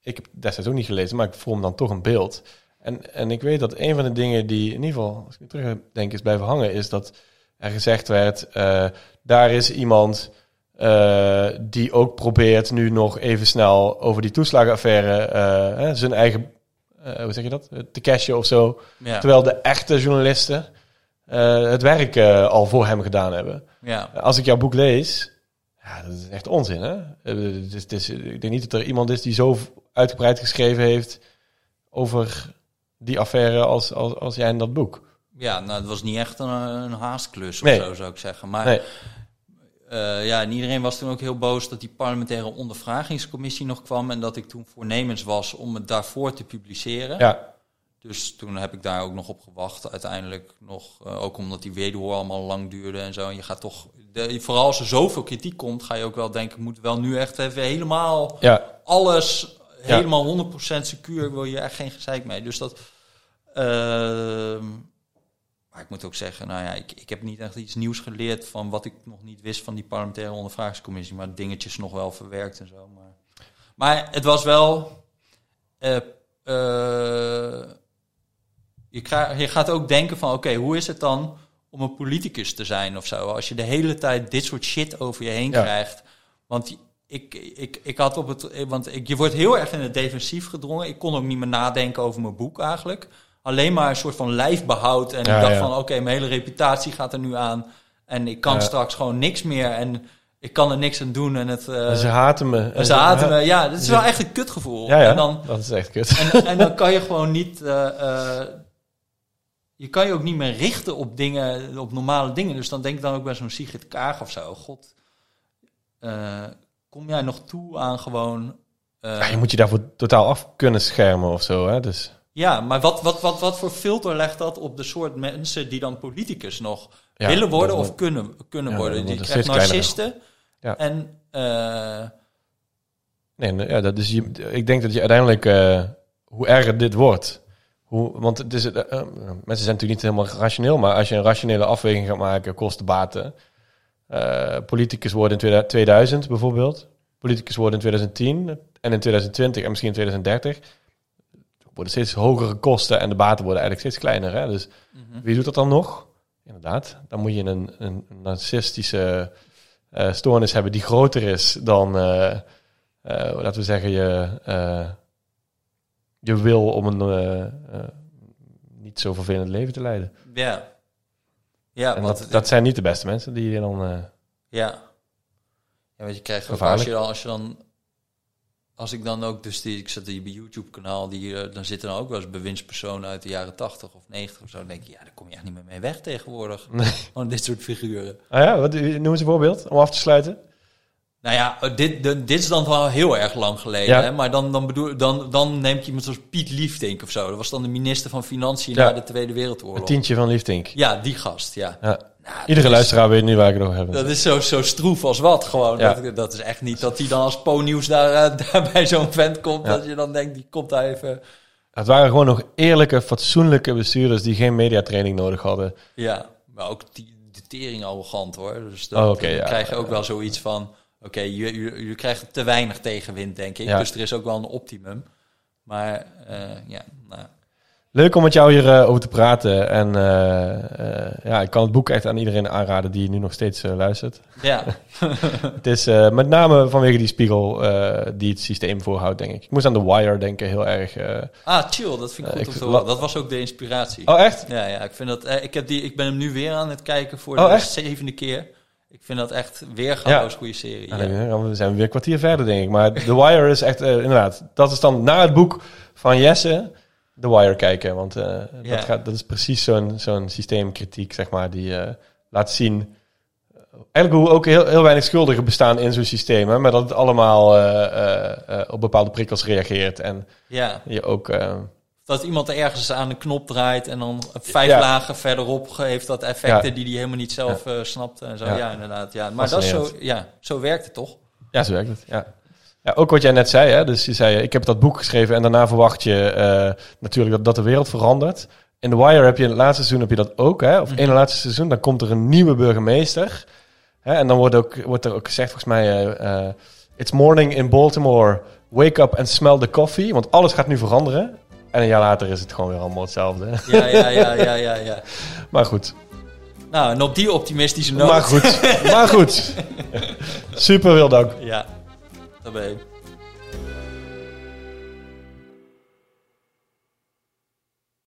ik heb destijds ook niet gelezen, maar ik vorm dan toch een beeld. En, en ik weet dat een van de dingen die, in ieder geval, als ik terugdenk, is blijven hangen, is dat er gezegd werd, daar is iemand eh, die ook probeert nu nog even snel over die toeslagenaffaire eh, hè, zijn eigen, eh, hoe zeg je dat, te cashen of zo. Ja, Terwijl de echte journalisten het werk al voor hem gedaan hebben. ja. Als ik jouw boek lees, ja, dat is echt onzin, hè? Het is, het is, ik denk niet dat er iemand is die zo uitgebreid geschreven heeft over die affaire als, als, als jij in dat boek. ja, nou, het was niet echt een, een haastklus of Nee. zo, zou ik zeggen. Maar Nee. Eh, ja, en iedereen was toen ook heel boos dat die parlementaire ondervragingscommissie nog kwam en dat ik toen voornemens was om het daarvoor te publiceren. Ja, Dus toen heb ik daar ook nog op gewacht. Uiteindelijk nog, eh, ook omdat die wederhoor allemaal lang duurde en zo. En je gaat toch, de, vooral als er zoveel kritiek komt, ga je ook wel denken, moet wel nu echt even helemaal ja, alles Ja. helemaal 100% secuur wil je echt geen gezeik mee. Dus dat. ehm, Maar ik moet ook zeggen, nou ja, ik, ik heb niet echt iets nieuws geleerd van wat ik nog niet wist van die parlementaire ondervragingscommissie, maar dingetjes nog wel verwerkt en zo. Maar, maar het was wel. eh, eh, je, krijg- je gaat ook denken van, oké, hoe is het dan om een politicus te zijn of zo? Als je de hele tijd dit soort shit over je heen Ja. krijgt. Want ik, ik, ik had op het... Want ik, je wordt heel erg in het defensief gedrongen. Ik kon ook niet meer nadenken over mijn boek eigenlijk. Alleen maar een soort van lijfbehoud. En Ja, ik dacht ja. van, oké, mijn hele reputatie gaat er nu aan. En ik kan Ja. straks gewoon niks meer. En ik kan er niks aan doen. En het... eh, En ze haten me. en ze haten me. Ja, dat is wel echt een kutgevoel. Ja, ja. En dan, dat is echt kut. en, en dan kan je gewoon niet. eh, eh, je kan je ook niet meer richten op dingen, op normale dingen. Dus dan denk ik dan ook bij zo'n Sigrid Kaag of zo. God, kom jij nog toe aan gewoon. Ja, je moet je daarvoor totaal af kunnen schermen of zo. Hè? Dus, ja, maar wat, wat, wat, wat voor filter legt dat op de soort mensen die dan politicus nog ja, willen worden of kunnen, kunnen Ja, worden? Die krijgt narcisten. Ja. En eh, Nee, ja, dat is, je, ik denk dat je uiteindelijk, eh, hoe erger dit wordt, hoe, want het is, eh, mensen zijn natuurlijk niet helemaal rationeel, maar als je een rationele afweging gaat maken, kosten baten. eh, politicus worden in 2000 bijvoorbeeld, politicus worden in 2010 en in 2020 en misschien in 2030 worden steeds hogere kosten en de baten worden eigenlijk steeds kleiner. Hè? Dus mhm. wie doet dat dan nog? Inderdaad, dan moet je een, een narcistische eh, stoornis hebben die groter is dan, eh, eh, laten we zeggen, je, je wil om een niet zo vervelend leven te leiden. ja. Ja, en want dat, dat zijn niet de beste mensen die je dan... Ja. Ja, want je krijgt ook als je dan, als je dan, als ik dan ook, dus die, ik zat hier bij YouTube kanaal, die, eh, dan zitten dan ook wel eens bewindspersonen uit de jaren 80 of 90 of zo. Dan denk je, ja, daar kom je echt niet meer mee weg tegenwoordig. Nee. Van dit soort figuren. Ah ja, wat, noem eens een voorbeeld om af te sluiten. Nou ja, eh, dit, dit is dan wel heel erg lang geleden. Ja. Hè? Maar dan, dan, bedoel, dan, dan neem je iemand zoals Piet Liefdink of zo. Dat was dan de minister van Financiën Ja. na de Tweede Een Wereldoorlog. tientje van Liefdink. Ja, die gast, ja. Ja. Nou, Iedere is- luisteraar weet nu waar ik het over heb. Dat is zo, zo stroef als wat gewoon. Dat, dat is echt niet dat hij dan als po-nieuws daar, eh, daar bij zo'n vent komt. Dat je dan denkt, die komt daar even... Het waren gewoon nog eerlijke, fatsoenlijke bestuurders die geen mediatraining nodig hadden. Ja, maar ook die, de tering arrogant hoor. Dus dan Oh, oké, ja. krijg je ook wel zoiets van... Oké, je, je, je krijgt te weinig tegenwind, denk ik. Ja. Dus er is ook wel een optimum. Maar eh, ja, nou, Leuk om met jou hier eh, over te praten. En eh, ja, ik kan het boek echt aan iedereen aanraden die nu nog steeds luistert. ja. Het is met name vanwege die spiegel die het systeem voorhoudt, denk ik. Ik moest aan The Wire denken, heel erg. Ah, chill, dat vind ik goed ik om te la- horen. Dat was ook de inspiratie. Oh, echt? Ja, ja, ik vind dat. ik, heb die, ik ben hem nu weer aan het kijken voor Oh, de echt? zevende keer. Ik vind dat echt weer een goede serie. Ja, Ja. we zijn we weer een kwartier verder, denk ik. Maar The Wire is echt, eh, inderdaad, dat is dan na het boek van Jesse, The Wire kijken. Want eh, Ja. dat, gaat, dat is precies zo'n zo'n systeemkritiek, zeg maar, die eh, laat zien... Eigenlijk hoe ook heel, heel weinig schuldigen bestaan in zo'n systeem. Hè, maar dat het allemaal op bepaalde prikkels reageert. En ja. je ook... eh, Dat iemand ergens aan de knop draait en dan vijf Ja. lagen verderop heeft dat effecten Ja. die hij helemaal niet zelf eh, snapt en zo. Ja. Inderdaad. Ja. Maar dat is zo, ja, zo werkt het toch? Ja, zo werkt het. Ja. Ja, ook wat jij net zei, hè? dus je zei, ik heb dat boek geschreven en daarna verwacht je eh, natuurlijk dat, dat de wereld verandert. In The Wire heb je in het laatste seizoen heb je dat ook, hè? of Mhm. in het laatste seizoen, dan komt er een nieuwe burgemeester. Hè? En dan wordt, ook, wordt er ook gezegd, volgens mij, eh, eh, it's morning in Baltimore, wake up and smell the coffee, want alles gaat nu veranderen. En een jaar later is het gewoon weer allemaal hetzelfde. Ja, ja, ja, ja, ja, ja. Maar goed, Nou, en op die optimistische noot. maar goed, maar goed. Super veel dank. Ja, daarbij.